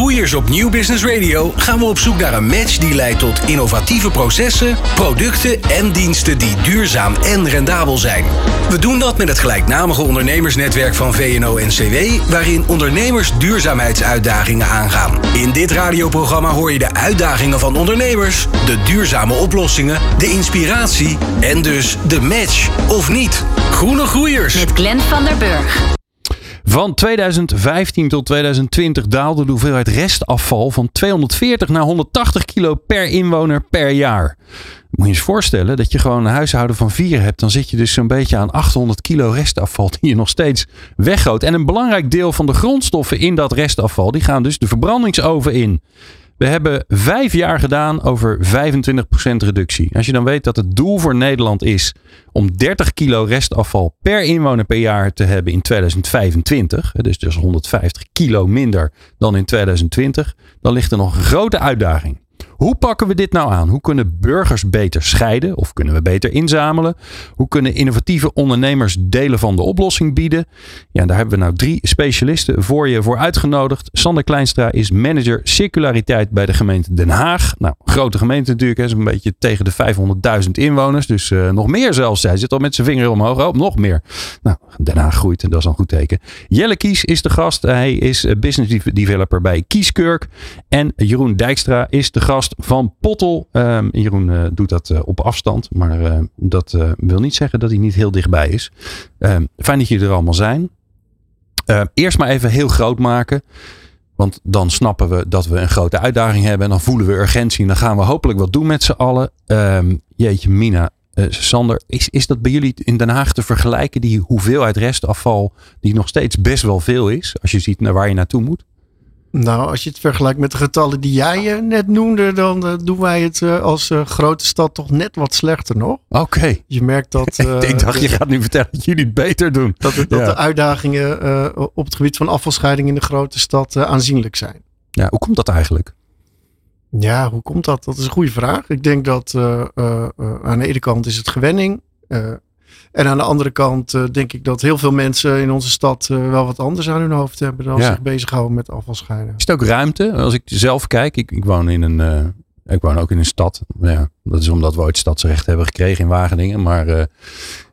Groeiers op Nieuw Business Radio gaan we op zoek naar een match die leidt tot innovatieve processen, producten en diensten die duurzaam en rendabel zijn. We doen dat met het gelijknamige ondernemersnetwerk van VNO-NCW, waarin ondernemers duurzaamheidsuitdagingen aangaan. In dit radioprogramma hoor je de uitdagingen van ondernemers, de duurzame oplossingen, de inspiratie en dus de match of niet. Groene Groeiers. Met Glenn van der Burg. Van 2015 tot 2020 daalde de hoeveelheid restafval van 240 naar 180 kilo per inwoner per jaar. Moet je eens voorstellen dat je gewoon een huishouden van vier hebt. Dan zit je dus zo'n beetje aan 800 kilo restafval die je nog steeds weggooit. En een belangrijk deel van de grondstoffen in dat restafval die gaan dus de verbrandingsoven in. We hebben vijf jaar gedaan over 25% reductie. Als je dan weet dat het doel voor Nederland is om 30 kilo restafval per inwoner per jaar te hebben in 2025, dus dus 150 kilo minder dan in 2020, dan ligt er nog een grote uitdaging. Hoe pakken we dit nou aan? Hoe kunnen burgers beter scheiden of kunnen we beter inzamelen? Hoe kunnen innovatieve ondernemers delen van de oplossing bieden? Ja, daar hebben we nou drie specialisten voor je voor uitgenodigd. Sander Kleinstra is manager circulariteit bij de gemeente Den Haag. Nou, grote gemeente natuurlijk, is een beetje tegen de 500.000 inwoners. Dus uh, nog meer zelfs. Hij zit al met zijn vinger omhoog. Oh, nog meer. Nou, Den Haag groeit en dat is een goed teken. Jelle Kies is de gast. Hij is business developer bij Kieskirk. En Jeroen Dijkstra is de gast van Pottel. Um, Jeroen uh, doet dat uh, op afstand, maar uh, dat wil niet zeggen dat hij niet heel dichtbij is. Um, fijn dat jullie er allemaal zijn. Ehm, eerst maar even heel groot maken. Want dan snappen we dat we een grote uitdaging hebben. En dan voelen we urgentie. En dan gaan we hopelijk wat doen met z'n allen. jeetje, Mina, Sander, is, is dat bij jullie in Den Haag te vergelijken? Die hoeveelheid restafval, die nog steeds best wel veel is. Als je ziet naar waar je naartoe moet. Nou, als je het vergelijkt met de getallen die jij uh, net noemde, dan uh, doen wij het uh, als grote stad toch net wat slechter nog. Oké. Okay. Je merkt dat. ik dacht, je gaat nu vertellen dat jullie het beter doen. Dat, dat ja. de uitdagingen op het gebied van afvalscheiding in de grote stad aanzienlijk zijn. Ja, hoe komt dat eigenlijk? Ja, hoe komt dat? Dat is een goede vraag. Ik denk dat aan de ene kant is het gewenning. En aan de andere kant uh, denk ik dat heel veel mensen in onze stad uh, wel wat anders aan hun hoofd hebben dan ja. zich bezighouden met afvalscheiden. Is het ook ruimte? Als ik zelf kijk, ik, ik woon in een, uh, ik woon ook in een stad. Ja, dat is omdat we ooit stadsrecht hebben gekregen in Wageningen. Maar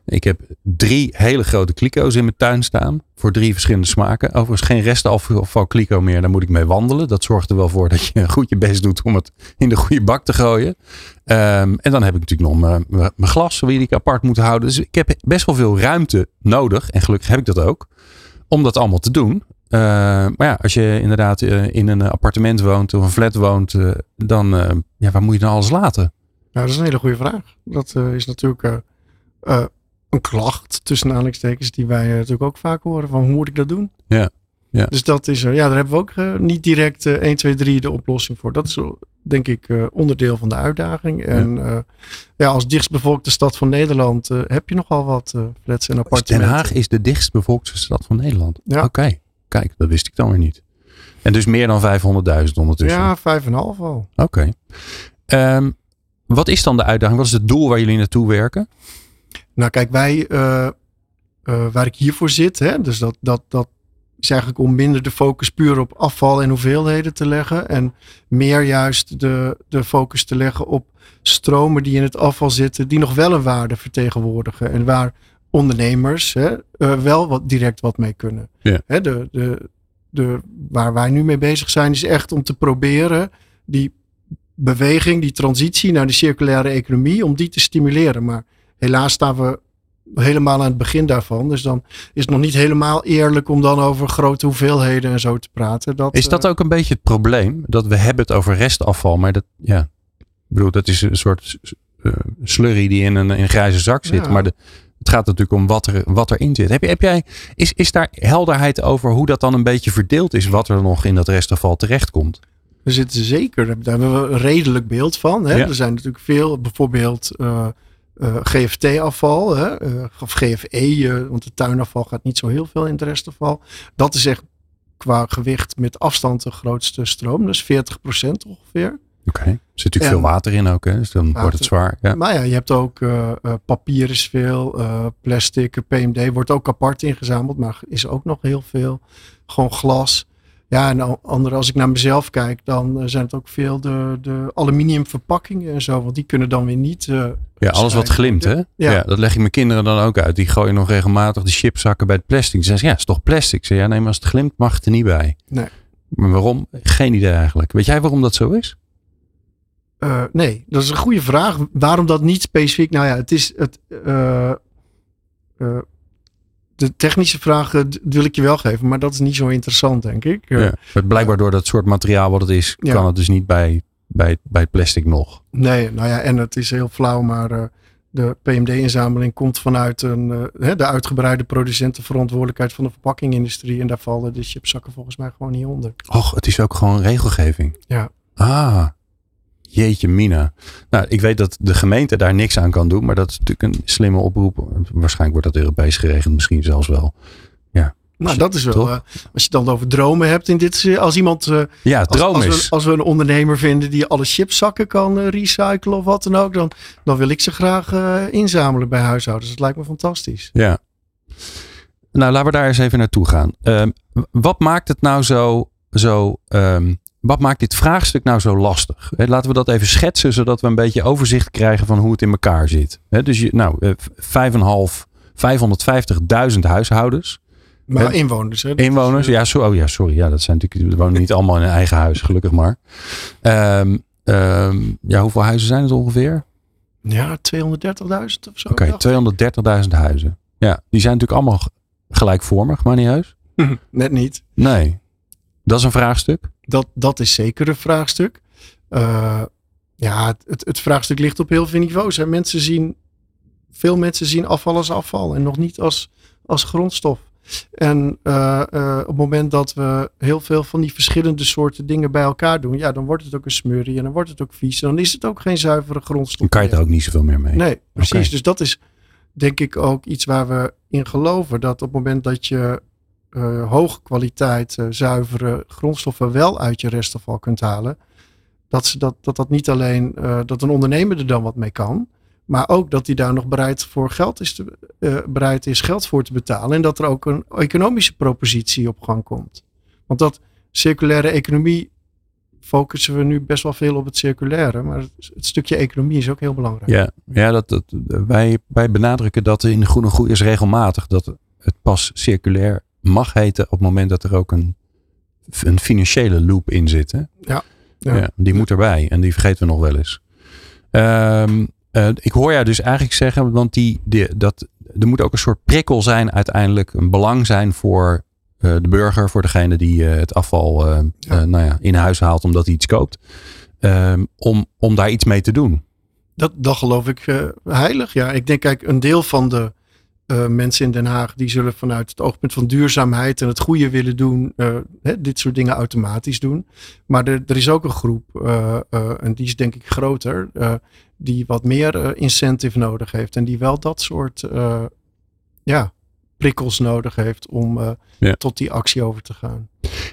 ik heb drie hele grote kliko's in mijn tuin staan. Voor drie verschillende smaken. Overigens geen restafval kliko meer. Daar moet ik mee wandelen. Dat zorgt er wel voor dat je goed je best doet om het in de goede bak te gooien. Um, en dan heb ik natuurlijk nog mijn, glas die ik apart moet houden. Dus ik heb best wel veel ruimte nodig. En gelukkig heb ik dat ook. Om dat allemaal te doen. Uh, maar ja, als je inderdaad uh, in een appartement woont of een flat woont. Uh, dan ja, waar moet je dan alles laten? Nou, dat is een hele goede vraag. Dat is natuurlijk een klacht, tussen aanhalingstekens, die wij natuurlijk ook vaak horen. Van hoe moet ik dat doen? Ja. Ja. Dus dat is er. Ja, daar hebben we ook uh, niet direct uh, 1, 2, 3 de oplossing voor. Dat is denk ik uh, onderdeel van de uitdaging. En ja, ja als dichtstbevolkte stad van Nederland heb je nogal wat flats en appartementen. Den Haag is de dichtstbevolkte stad van Nederland. Ja. Oké, okay. kijk, dat wist ik dan weer niet. En dus meer dan 500.000 ondertussen. Ja, 5,5 al. Oké. Okay. Um, wat is dan de uitdaging? Wat is het doel waar jullie naartoe werken? Nou, kijk, wij, uh, uh, waar ik hiervoor zit, hè, dus dat, dat, dat is eigenlijk om minder de focus puur op afval en hoeveelheden te leggen. En meer juist de, de focus te leggen op stromen die in het afval zitten, die nog wel een waarde vertegenwoordigen. En waar ondernemers hè, uh, wel wat, direct wat mee kunnen. Ja. Hè, de, de, de, waar wij nu mee bezig zijn, is echt om te proberen die beweging, die transitie naar de circulaire economie, om die te stimuleren. Maar helaas staan we helemaal aan het begin daarvan. Dus dan is het nog niet helemaal eerlijk om dan over grote hoeveelheden en zo te praten. Dat, is dat ook een beetje het probleem? Dat we hebben het over restafval, maar dat, ja, ik bedoel, dat is een soort uh, slurry die in een, in een grijze zak zit. Ja. Maar de, het gaat natuurlijk om wat, er, wat erin zit. Heb, heb jij, is, is daar helderheid over hoe dat dan een beetje verdeeld is, wat er nog in dat restafval terechtkomt? Er zitten zeker, daar hebben we een redelijk beeld van. Hè? Er zijn natuurlijk veel, bijvoorbeeld uh, uh, GFT-afval? Uh, of GFE, want het tuinafval gaat niet zo heel veel in het restafval. Dat is echt qua gewicht met afstand de grootste stroom, dus 40% ongeveer. Oké, er zit natuurlijk veel water in ook, hè? dus dan wordt het zwaar. Ja. Maar ja, je hebt ook uh, papier is veel, plastic, PMD wordt ook apart ingezameld, maar is ook nog heel veel. Gewoon glas. Ja, en andere, als ik naar mezelf kijk, dan zijn het ook veel de, de aluminium verpakkingen en zo, want die kunnen dan weer niet. Ja, alles wat glimt, hè? Ja. ja. dat leg ik mijn kinderen dan ook uit. Die gooien nog regelmatig de chipzakken bij het plastic. Ze zeggen, ja, het is toch plastic? Ze ja, nee, maar als het glimt, mag het er niet bij. Nee. Maar waarom? Geen idee eigenlijk. Weet jij waarom dat zo is? Uh, nee, dat is een goede vraag. Waarom dat niet specifiek? Nou ja, het is het. Uh, uh, de technische vragen wil ik je wel geven, maar dat is niet zo interessant, denk ik. Ja, blijkbaar door dat soort materiaal wat het is, ja. kan het dus niet bij, bij, bij plastic nog. Nee, nou ja, en het is heel flauw, maar de PMD-inzameling komt vanuit een, de uitgebreide producentenverantwoordelijkheid van de verpakkingindustrie. En daar vallen de chipzakken volgens mij gewoon niet onder. Och, het is ook gewoon regelgeving. Ja. Ah, Jeetje mina. Nou, ik weet dat de gemeente daar niks aan kan doen, maar dat is natuurlijk een slimme oproep. Waarschijnlijk wordt dat Europees geregeld, misschien zelfs wel. Nou, dat is wel. Uh, als je het dan over dromen hebt in dit. Als iemand. Uh, ja, droom als, is. We, als we een ondernemer vinden die alle chipzakken kan recyclen of wat dan ook, dan, dan wil ik ze graag inzamelen bij huishoudens. Dat lijkt me fantastisch. Ja. Nou, laten we daar eens even naartoe gaan. Ehm, wat maakt het nou zo. zo um, wat maakt dit vraagstuk nou zo lastig? Laten we dat even schetsen, zodat we een beetje overzicht krijgen van hoe het in elkaar zit. Dus je, nou, 5.500, 550.000 huishoudens. Maar inwoners, hè? Inwoners, ja, so, oh ja, sorry. Ja, dat zijn natuurlijk, we wonen niet allemaal in een eigen huis, gelukkig maar. Um, um, ja, hoeveel huizen zijn het ongeveer? Ja, 230.000 of zo. Oké, okay, 230.000 huizen. Ja, die zijn natuurlijk allemaal gelijkvormig, maar niet heus? Net niet. Nee. Dat is een vraagstuk? Dat, dat is zeker een vraagstuk. Uh, ja, het, het vraagstuk ligt op heel veel niveaus. Hè. Mensen zien, veel mensen zien afval als afval en nog niet als, als grondstof. En uh, uh, op het moment dat we heel veel van die verschillende soorten dingen bij elkaar doen, ja, dan wordt het ook een smurrie en dan wordt het ook vies. En dan is het ook geen zuivere grondstof. Dan kan je er ook niet zoveel meer mee. Nee, precies. Okay. Dus dat is denk ik ook iets waar we in geloven. Dat op het moment dat je uh, hoge kwaliteit, zuivere grondstoffen wel uit je restafval kunt halen. Dat, ze dat, dat dat niet alleen dat een ondernemer er dan wat mee kan. Maar ook dat hij daar nog bereid, voor geld is te, bereid is geld voor te betalen. En dat er ook een economische propositie op gang komt. Want dat circulaire economie focussen we nu best wel veel op het circulaire. Maar het, het stukje economie is ook heel belangrijk. Ja, ja dat, dat, wij, wij benadrukken dat in de Groene is regelmatig. Dat het pas circulair mag heten op het moment dat er ook een, een financiële loop in zit. Hè? Ja, ja. ja. die moet erbij en die vergeten we nog wel eens. Um, uh, ik hoor jou dus eigenlijk zeggen, want die, die, dat, er moet ook een soort prikkel zijn uiteindelijk, een belang zijn voor uh, de burger, voor degene die uh, het afval ja. nou ja, in huis haalt omdat hij iets koopt, um, om, om daar iets mee te doen. Dat, dat geloof ik heilig. Ja, ik denk, kijk, een deel van de uh, mensen in Den Haag die zullen vanuit het oogpunt van duurzaamheid en het goede willen doen, uh, hè, dit soort dingen automatisch doen. Maar er, er is ook een groep, uh, en die is denk ik groter, die wat meer incentive nodig heeft en die wel dat soort ja, prikkels nodig heeft om ja. tot die actie over te gaan.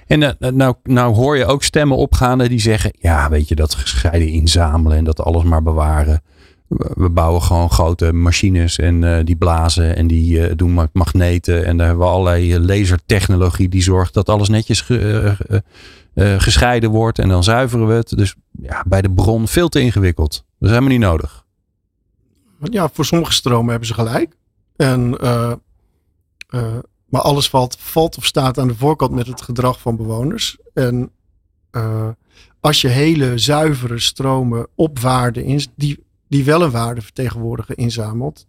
En nou, nou hoor je ook stemmen opgaan die zeggen, ja weet je, dat gescheiden inzamelen en dat alles maar bewaren we bouwen gewoon grote machines en uh, die blazen en die uh, doen magneten. En daar hebben we allerlei lasertechnologie die zorgt dat alles netjes ge, gescheiden wordt. En dan zuiveren we het. Dus ja, bij de bron veel te ingewikkeld. Dat is helemaal niet nodig. Ja, voor sommige stromen hebben ze gelijk. En, maar alles valt, valt of staat aan de voorkant met het gedrag van bewoners. En als je hele zuivere stromen op waarde in, die die wel een waarde vertegenwoordigen inzamelt.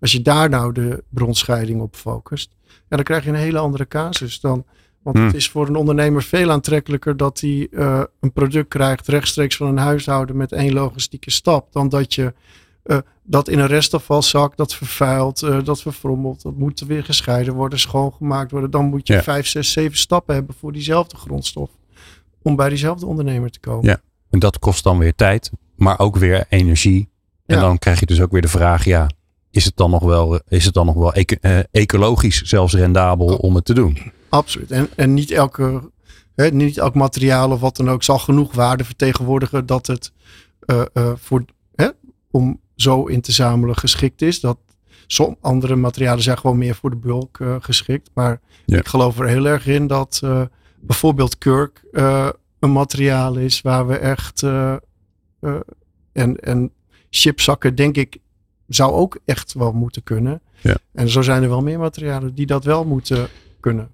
Als je daar nou de bronscheiding op focust, ja, dan krijg je een hele andere casus dan. Want hmm. het is voor een ondernemer veel aantrekkelijker dat hij uh, een product krijgt rechtstreeks van een huishouden met één logistieke stap, dan dat je uh, dat in een restafvalzak, dat vervuilt, uh, dat verfrommelt. Dat moet weer gescheiden worden, schoongemaakt worden. Dan moet je ja. vijf, zes, zeven stappen hebben voor diezelfde grondstof. Om bij diezelfde ondernemer te komen. Ja, en dat kost dan weer tijd, maar ook weer energie. En ja. dan krijg je dus ook weer de vraag, ja, is het dan nog wel, is het dan nog wel eco uh, ecologisch zelfs rendabel oh. om het te doen? Absoluut. En, en niet, elke, hè, niet elk materiaal of wat dan ook zal genoeg waarde vertegenwoordigen dat het uh, uh, voor, hè, om zo in te zamelen geschikt is. Dat sommige andere materialen zijn gewoon meer voor de bulk uh, geschikt. Maar ja. ik geloof er heel erg in dat bijvoorbeeld kurk een materiaal is waar we echt en, en chipzakken denk ik zou ook echt wel moeten kunnen. Ja. En zo zijn er wel meer materialen die dat wel moeten kunnen.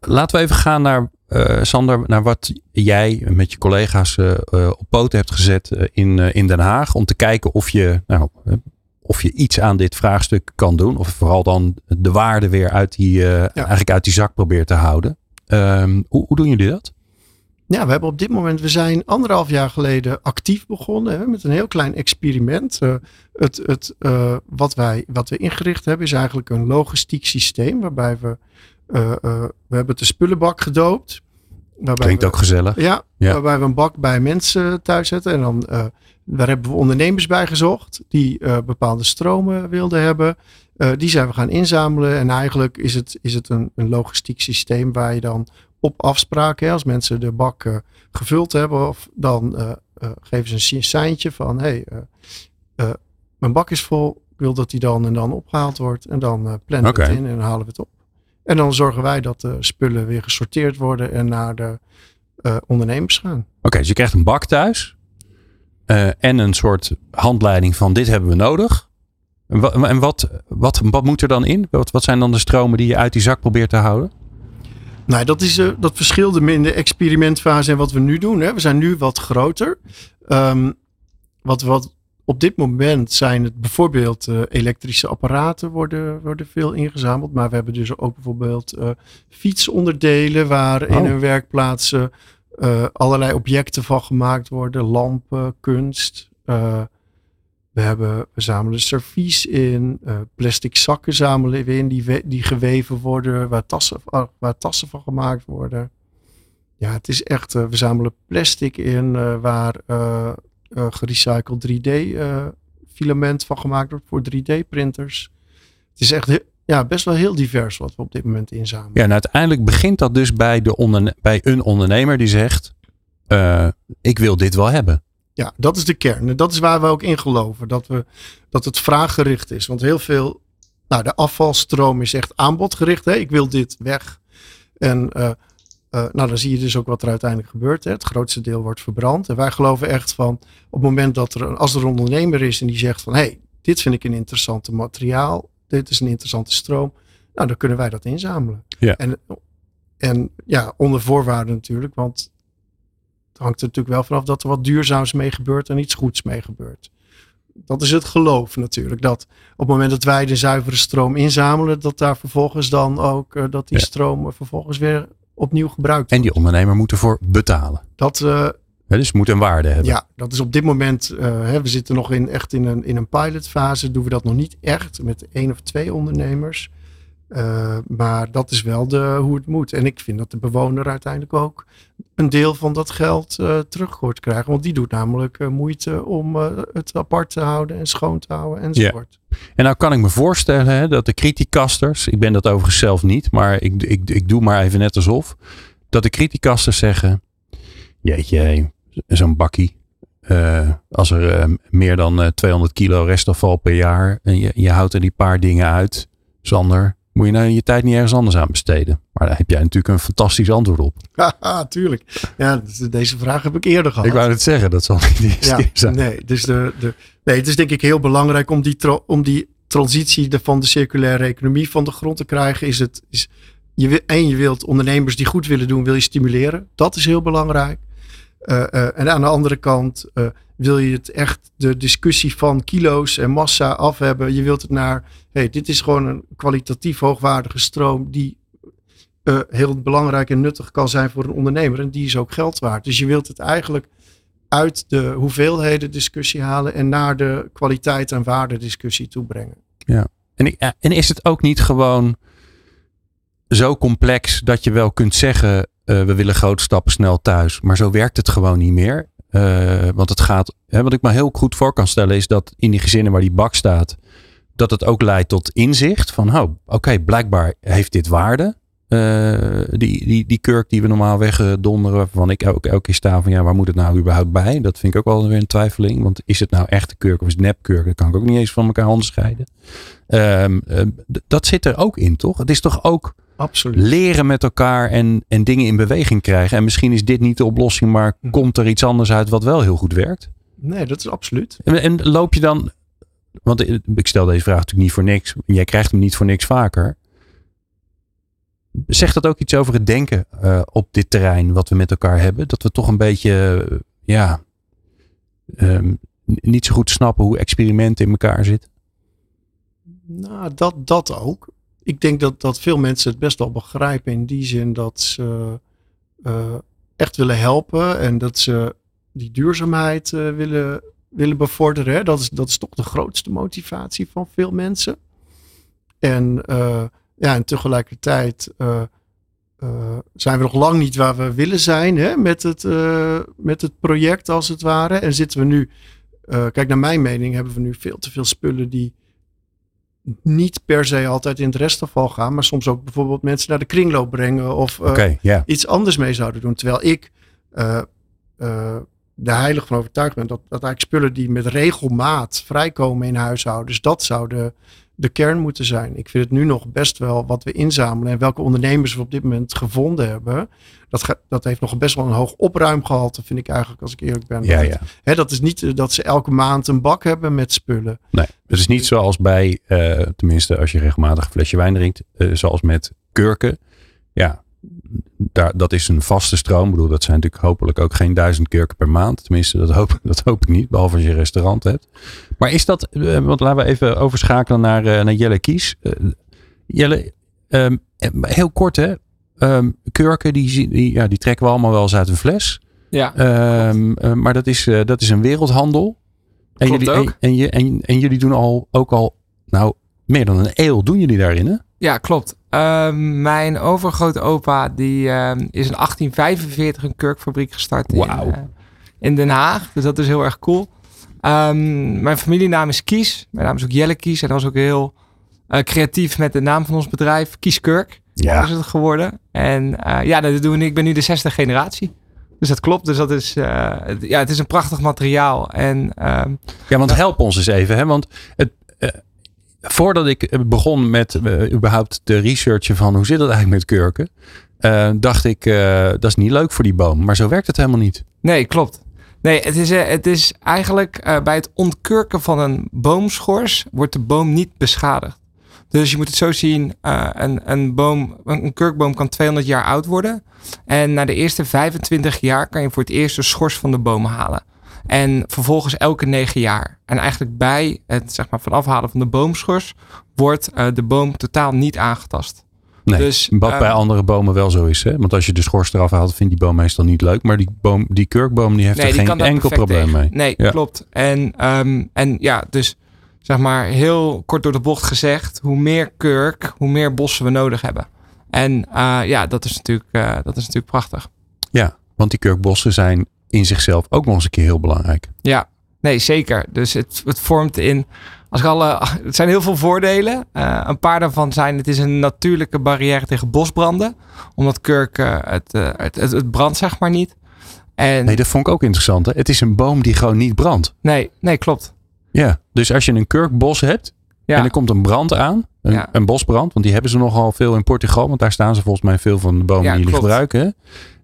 Laten we even gaan naar, uh, Sander, naar wat jij met je collega's uh, uh, op poten hebt gezet in, in Den Haag. Om te kijken of je, nou, of je iets aan dit vraagstuk kan doen. Of vooral dan de waarde weer uit die, ja. eigenlijk uit die zak probeert te houden. Um, hoe, hoe doen jullie dat? Ja, we hebben op dit moment, we zijn anderhalf jaar geleden actief begonnen hè, met een heel klein experiment. Uh, het, het, uh, wat, wij, wat we ingericht hebben is eigenlijk een logistiek systeem waarbij we, uh, we hebben het de spullenbak gedoopt. Klinkt we, ook gezellig. Ja, ja, waarbij we een bak bij mensen thuis zetten en dan daar hebben we ondernemers bij gezocht die bepaalde stromen wilden hebben. die zijn we gaan inzamelen en eigenlijk is het, is het een, een logistiek systeem waar je dan op afspraken. Als mensen de bak uh, gevuld hebben, of dan uh, uh, geven ze een seintje van: hé, hey, mijn bak is vol. Ik wil dat die dan en dan opgehaald wordt. En dan plannen okay. we het in en halen we het op. En dan zorgen wij dat de spullen weer gesorteerd worden en naar de ondernemers gaan. Oké, okay, dus je krijgt een bak thuis. en een soort handleiding van dit hebben we nodig. En, wat, en wat, wat, wat moet er dan in? Wat, wat zijn dan de stromen die je uit die zak probeert te houden? Nou, dat, is, uh, dat verschilde in de experimentfase en wat we nu doen. Hè. We zijn nu wat groter. Um, wat, wat op dit moment zijn het bijvoorbeeld uh, elektrische apparaten worden, worden veel ingezameld. Maar we hebben dus ook bijvoorbeeld uh, fietsonderdelen waar oh. in een werkplaats allerlei objecten van gemaakt worden. Lampen, kunst. We, hebben, we zamelen servies in, uh, plastic zakken zamelen we in die, die geweven worden, waar tassen, waar tassen van gemaakt worden. Ja, het is echt, uh, we zamelen plastic in uh, waar gerecycled 3D filament van gemaakt wordt voor 3D printers. Het is echt ja, best wel heel divers wat we op dit moment inzamelen. Ja, en uiteindelijk begint dat dus bij, de bij een ondernemer die zegt, ik wil dit wel hebben. Ja, dat is de kern. En dat is waar we ook in geloven. Dat, we, dat het vraaggericht is. Want heel veel, nou, de afvalstroom is echt aanbodgericht. Hè? Ik wil dit weg. En uh, uh, nou, dan zie je dus ook wat er uiteindelijk gebeurt. Hè? Het grootste deel wordt verbrand. En wij geloven echt van, op het moment dat er, als er een ondernemer is en die zegt van, hé, hey, dit vind ik een interessante materiaal. Dit is een interessante stroom. Nou, dan kunnen wij dat inzamelen. Ja. En, en ja, onder voorwaarden natuurlijk. Want hangt er natuurlijk wel vanaf dat er wat duurzaams mee gebeurt en iets goeds mee gebeurt. Dat is het geloof natuurlijk. Dat op het moment dat wij de zuivere stroom inzamelen, dat daar vervolgens dan ook uh, dat die ja. stroom vervolgens weer opnieuw gebruikt wordt. En die ondernemer moet ervoor betalen. Dat, uh, ja, dus moet een waarde hebben. Ja, dat is op dit moment, uh, hè, we zitten nog in, echt in een, in een pilotfase, doen we dat nog niet echt met één of twee ondernemers. Uh, maar dat is wel de, hoe het moet. En ik vind dat de bewoner uiteindelijk ook een deel van dat geld uh, terug hoort krijgen. Want die doet namelijk uh, moeite om het apart te houden en schoon te houden enzovoort. Ja. En nou kan ik me voorstellen hè, dat de criticasters, ik ben dat overigens zelf niet, maar ik, ik, ik doe maar even net alsof, dat de criticasters zeggen, jeetje, zo'n bakkie. als er meer dan 200 kilo restafval per jaar en je, je houdt er die paar dingen uit, Sander, moet je nou je tijd niet ergens anders aan besteden? Maar daar heb jij natuurlijk een fantastisch antwoord op. Haha, tuurlijk. Ja, deze vraag heb ik eerder gehad. Ik wou het zeggen, dat zal niet de eerste ja, keer zijn. Nee, dus de, de, nee, het is denk ik heel belangrijk om die, om die transitie van de circulaire economie van de grond te krijgen. Is het, is, je, en je wilt ondernemers die goed willen doen, wil je stimuleren. Dat is heel belangrijk. Uh, uh, en aan de andere kant uh, wil je het echt de discussie van kilo's en massa af hebben. Je wilt het naar, hey, dit is gewoon een kwalitatief hoogwaardige stroom die heel belangrijk en nuttig kan zijn voor een ondernemer. En die is ook geld waard. Dus je wilt het eigenlijk uit de hoeveelheden discussie halen en naar de kwaliteit en waarde discussie toe brengen. Ja. En, en is het ook niet gewoon zo complex dat je wel kunt zeggen: eh, we willen grote stappen snel thuis, maar zo werkt het gewoon niet meer. Eh, want het gaat, hè, wat ik me heel goed voor kan stellen, is dat in die gezinnen waar die bak staat, dat het ook leidt tot inzicht van: oh, oké, blijkbaar heeft dit waarde. Eh, die, die, die kurk die we normaal wegdonderen, waarvan ik ook elke keer sta van ja, waar moet het nou überhaupt bij? Dat vind ik ook wel weer een twijfeling. Want is het nou echte kurk of is het nepkurk? Dat kan ik ook niet eens van elkaar onderscheiden. Ehm, dat zit er ook in, toch? Het is toch ook Absoluut. leren met elkaar en, en dingen in beweging krijgen. En misschien is dit niet de oplossing, maar Hm. komt er iets anders uit wat wel heel goed werkt? Nee, dat is absoluut. En, en loop je dan, want ik stel deze vraag natuurlijk niet voor niks. Jij krijgt hem niet voor niks vaker. Zegt dat ook iets over het denken eh, op dit terrein wat we met elkaar hebben? Dat we toch een beetje, eh, ja, ehm, niet zo goed snappen hoe experimenten in elkaar zitten? Nou, dat, dat ook. Ik denk dat, dat veel mensen het best wel begrijpen in die zin dat ze eh, echt willen helpen en dat ze die duurzaamheid eh, willen, willen bevorderen. Dat, is, dat is toch de grootste motivatie van veel mensen. En, eh, ja, en tegelijkertijd zijn we nog lang niet waar we willen zijn hè, met, het, met het project als het ware. En zitten we nu, kijk naar mijn mening, hebben we nu veel te veel spullen die niet per se altijd in het restafval gaan, maar soms ook bijvoorbeeld mensen naar de kringloop brengen of eh, iets anders mee zouden doen. Terwijl ik eh, eh, de heilig van overtuigd ben dat, dat eigenlijk spullen die met regelmaat vrijkomen in huishoudens, dat zou de, kern moeten zijn. Ik vind het nu nog best wel wat we inzamelen en welke ondernemers we op dit moment gevonden hebben. Dat, ga- dat heeft nog best wel een hoog opruimgehalte, vind ik eigenlijk, als ik eerlijk ben. Ja, ja. Dat is niet eh, dat ze elke maand een bak hebben met spullen. Nee, het is niet zoals bij, eh, tenminste als je regelmatig een flesje wijn drinkt, eh, zoals met kurken. Ja, daar, dat is een vaste stroom. Ik bedoel, dat zijn natuurlijk hopelijk ook geen duizend kurken per maand. Tenminste, dat hoop, dat hoop ik niet, behalve als je een restaurant hebt. Maar is dat, eh, want laten we even overschakelen naar, eh, naar Jelle Kies. Eh, Jelle, ehm, eh, heel kort hè. Ehm, kurken, die, ja, die trekken we allemaal wel eens uit een fles. Ja, Ehm, eh, maar dat is, dat is een wereldhandel. En Klopt jullie, en, en jullie doen al, ook al, nou, meer dan een eeuw doen jullie daarin, hè? Ja klopt. Ehm, mijn overgrote opa die, ehm, is in 1845 een kurkfabriek gestart in, eh, in Den Haag. Dus dat is heel erg cool. Ehm, mijn familienaam is Kies. Mijn naam is ook Jelle Kies. En dat was ook heel eh, creatief met de naam van ons bedrijf. Kies Kurk is het geworden. En eh, ja, dat doen we. Ik ben nu de zesde generatie. Dus dat klopt. Dus dat is, ja, het is een prachtig materiaal. En Ja, want help ons eens even, hè? Want het, voordat ik begon met eh, überhaupt de researchen van hoe zit het eigenlijk met kurken, eh, dacht ik, eh, dat is niet leuk voor die boom. Maar zo werkt het helemaal niet. Nee, klopt. Nee, het is, het is eigenlijk bij het ontkurken van een boomschors wordt de boom niet beschadigd. Dus je moet het zo zien, een, een, boom, een kurkboom kan 200 jaar oud worden. En na de eerste 25 jaar kan je voor het eerst de schors van de boom halen. En vervolgens elke 9 jaar. En eigenlijk bij het zeg maar, van afhalen van de boomschors wordt eh, de boom totaal niet aangetast. Nee, Dus, wat eh, bij andere bomen wel zo is. Hè? Want als je de schors eraf haalt, vindt die boom meestal niet leuk. Maar die, boom, die kurkboom die heeft Nee, er die geen enkel probleem tegen. mee. Nee, Ja. klopt. En, ehm, en ja, dus zeg maar heel kort door de bocht gezegd, hoe meer kurk, hoe meer bossen we nodig hebben. En eh, ja, dat is, natuurlijk, dat is natuurlijk prachtig. Ja, want die kurkbossen zijn in zichzelf ook nog eens een keer heel belangrijk. Ja, nee, zeker. Dus het, het vormt in. Als ik alle, het zijn heel veel voordelen. Eh, een paar daarvan zijn: het is een natuurlijke barrière tegen bosbranden. Omdat kurk, het, eh, het, het, het brandt zeg maar niet. En, Nee, dat vond ik ook interessant. Hè? Het is een boom die gewoon niet brandt. nee, nee, klopt. Ja, dus als je een kurkbos hebt Ja, en er komt een brand aan, een, Ja. een bosbrand, want die hebben ze nogal veel in Portugal, want daar staan ze volgens mij veel van de bomen Ja, die jullie gebruiken. hè?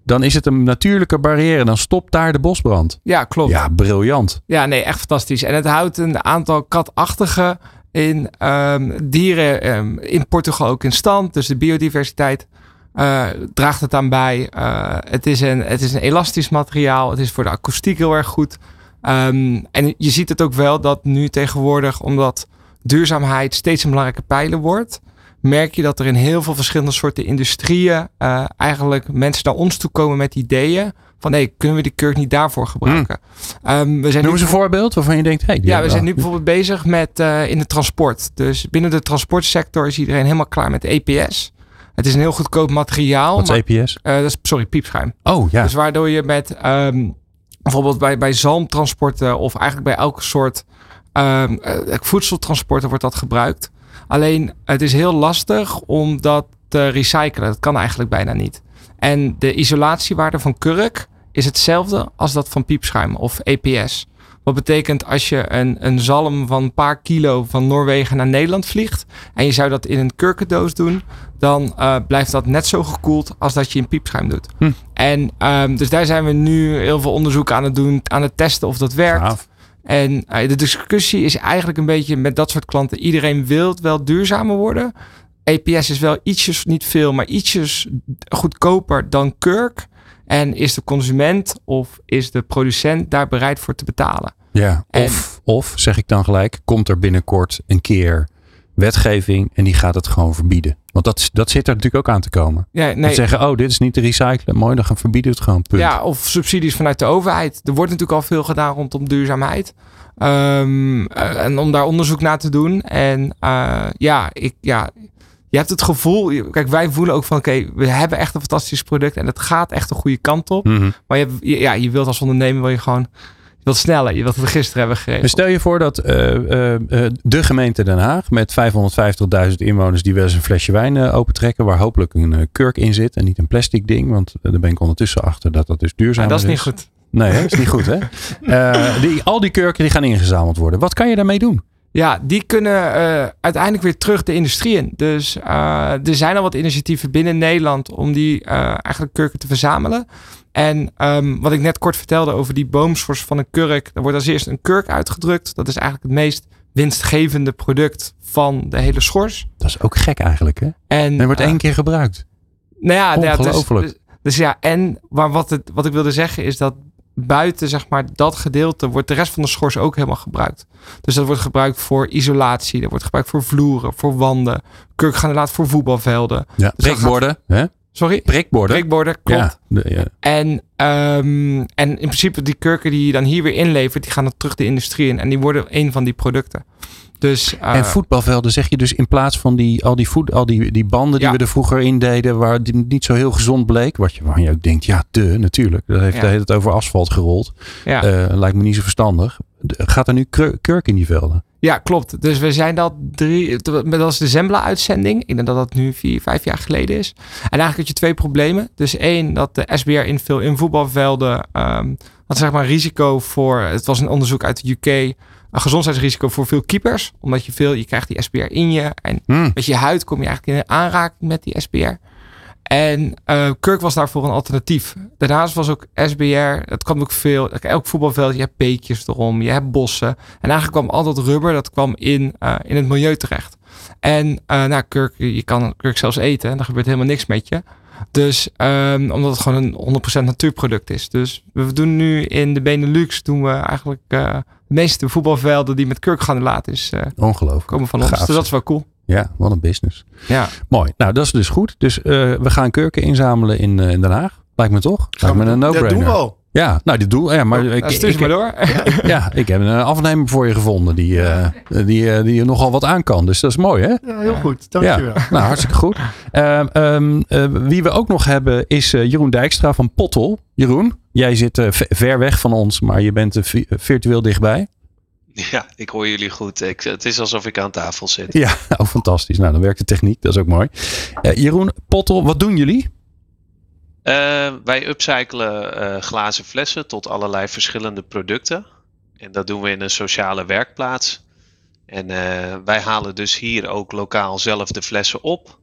Dan is het een natuurlijke barrière. Dan stopt daar de bosbrand. ja, klopt. Ja, briljant. Ja, nee, echt fantastisch. En het houdt een aantal katachtige in ehm, dieren ehm, in Portugal ook in stand. Dus de biodiversiteit eh, draagt het aan bij. Eh, het, is een, het is een elastisch materiaal. Het is voor de akoestiek heel erg goed. Ehm, en je ziet het ook wel dat nu tegenwoordig, omdat duurzaamheid steeds een belangrijke pijler wordt, merk je dat er in heel veel verschillende soorten industrieën eh, eigenlijk mensen naar ons toe komen met ideeën Van nee, kunnen we die kurk niet daarvoor gebruiken? Ehm, we zijn Noem eens een voorbeeld waarvan je denkt, hey, ja, we zijn nu bijvoorbeeld bezig met eh, in het transport. Dus binnen de transportsector is iedereen helemaal klaar met EPS. Het is een heel goedkoop materiaal. Wat is maar- EPS? eh, dat is, sorry, piepschuim. Oh ja, Dus waardoor je met ehm, bijvoorbeeld bij, bij zalmtransporten of eigenlijk bij elke soort eh, voedseltransporten wordt dat gebruikt. Alleen het is heel lastig om dat te recyclen. Dat kan eigenlijk bijna niet. En de isolatiewaarde van kurk is hetzelfde als dat van piepschuim of EPS. Wat betekent als je een, een zalm van een paar kilo van Noorwegen naar Nederland vliegt en je zou dat in een kurkendoos doen, dan eh, blijft dat net zo gekoeld als dat je in piepschuim doet. Hm. En ehm, dus daar zijn we nu heel veel onderzoek aan het doen, aan het testen of dat werkt. En eh, de discussie is eigenlijk een beetje met dat soort klanten. Iedereen wil wel duurzamer worden. EPS is wel ietsjes, niet veel, maar ietsjes goedkoper dan kurk. En is de consument of is de producent daar bereid voor te betalen? Ja, En- of, of zeg ik dan gelijk, komt er binnenkort een keer wetgeving en die gaat het gewoon verbieden. Want dat, dat zit er natuurlijk ook aan te komen. Ja, Dat nee, zeggen, oh, dit is niet te recyclen. Mooi, dan gaan verbieden het gewoon. Punt. ja, of subsidies vanuit de overheid. Er wordt natuurlijk al veel gedaan rondom duurzaamheid. Ehm, eh, en om daar onderzoek naar te doen. En eh, ja, ik, ja, je hebt het gevoel. Kijk, wij voelen ook van oké, we hebben echt een fantastisch product. En het gaat echt de goede kant op. Mhm. Maar je, hebt- je- ja, je wilt als ondernemer wil je gewoon. Sneller. Je wilt het gisteren hebben. Maar stel je voor dat eh, eh, eh, de gemeente Den Haag met 550.000 inwoners die wel eens een flesje wijn eh, opentrekken, waar hopelijk een kurk in zit en niet een plastic ding, want daar ben ik ondertussen achter dat dat dus duurzaam Maar dat is niet goed. Nee, dat is niet goed hè. Die, al die kurken die gaan ingezameld worden. Wat kan je daarmee doen? Ja, die kunnen uiteindelijk weer terug de industrie in. Dus er zijn al wat initiatieven binnen Nederland om die eigenlijk kurken te verzamelen. En ehm, wat ik net kort vertelde over die boomschors van een kurk. Er wordt als eerst een kurk uitgedrukt. Dat is eigenlijk het meest winstgevende product van de hele schors. Dat is ook gek eigenlijk hè. En, En wordt eh, één keer gebruikt. nou ja, nou ja, dus- Ongelooflijk. Dus, dus ja, en maar wat, het, wat ik wilde zeggen is dat buiten zeg maar dat gedeelte wordt de rest van de schors ook helemaal gebruikt. Dus dat wordt gebruikt voor isolatie, dat wordt gebruikt voor vloeren, voor wanden, kurkgranulaat voor voetbalvelden. Ja, Dus. Hè? Sorry? Prikborden. Prikborden, klopt. Ja, de- ja. En, ehm, en in principe die kurken die je dan hier weer inlevert, die gaan dan terug de industrie in en die worden een van die producten. Dus eh, En voetbalvelden zeg je dus in plaats van die, al, die, voet, al die, die banden die we er vroeger in deden, waar die niet zo heel gezond bleek. Wat je, waar je ook denkt, ja, de natuurlijk. Dat heeft Ja. de hele tijd over asfalt gerold. ja. Eh, lijkt me niet zo verstandig. Gaat er nu kur- kurk in die velden? Ja, klopt. Dus we zijn dat drie. Dat was de Zembla-uitzending. Ik denk dat dat nu vier, vijf jaar geleden is. En eigenlijk had je twee problemen. Dus één, dat de SBR invul in voetbalvelden. ehm had zeg maar risico voor. Het was een onderzoek uit de UK. Een gezondheidsrisico voor veel keepers. Omdat je veel. Je krijgt die SBR in je. En Hm. met je huid kom je eigenlijk in aanraking met die SBR. En eh Kirk was daarvoor een alternatief. Daarnaast was ook SBR, het kwam ook veel, elk voetbalveld, je hebt beekjes erom, je hebt bossen. En eigenlijk kwam al dat rubber, dat kwam in, eh, in het milieu terecht. En eh nou, Kirk, je kan Kirk zelfs eten en er gebeurt helemaal niks met je. Dus ehm, omdat het gewoon een 100% natuurproduct is. Dus we doen nu in de Benelux, doen we eigenlijk de meeste voetbalvelden die met kurkgranulaat is, eh, Ongelooflijk. komen van ons. Gaaf, dus dat is wel cool. Ja, wat een business. Ja. Mooi. Nou, dat is dus goed. Dus eh, we gaan kurken inzamelen in, eh, in Den Haag. Lijkt me toch? Lijkt me een Dat no-brainer. doen we al. Ja, nou, dit doe Ja, maar ik, Nou, ik- maar door. ja, ik heb een afnemer voor je gevonden die, eh, die, eh, die nogal wat aan kan. Dus dat is mooi, hè? Ja, heel goed. Dankjewel. Ja, nou, hartstikke goed. Ehm, ehm, eh, wie we ook nog hebben is eh, Jeroen Dijkstra van Pottel. Jeroen, jij zit eh, ver weg van ons, maar je bent eh, vi- virtueel dichtbij. Ja, ik hoor jullie goed. Ik, het is alsof ik aan tafel zit. Ja, nou, fantastisch. Nou, dan werkt de techniek. Dat is ook mooi. Eh, Jeroen, Pottel, wat doen jullie? Eh, wij upcyclen eh, glazen flessen tot allerlei verschillende producten. En dat doen we in een sociale werkplaats. En eh, wij halen dus hier ook lokaal zelf de flessen op.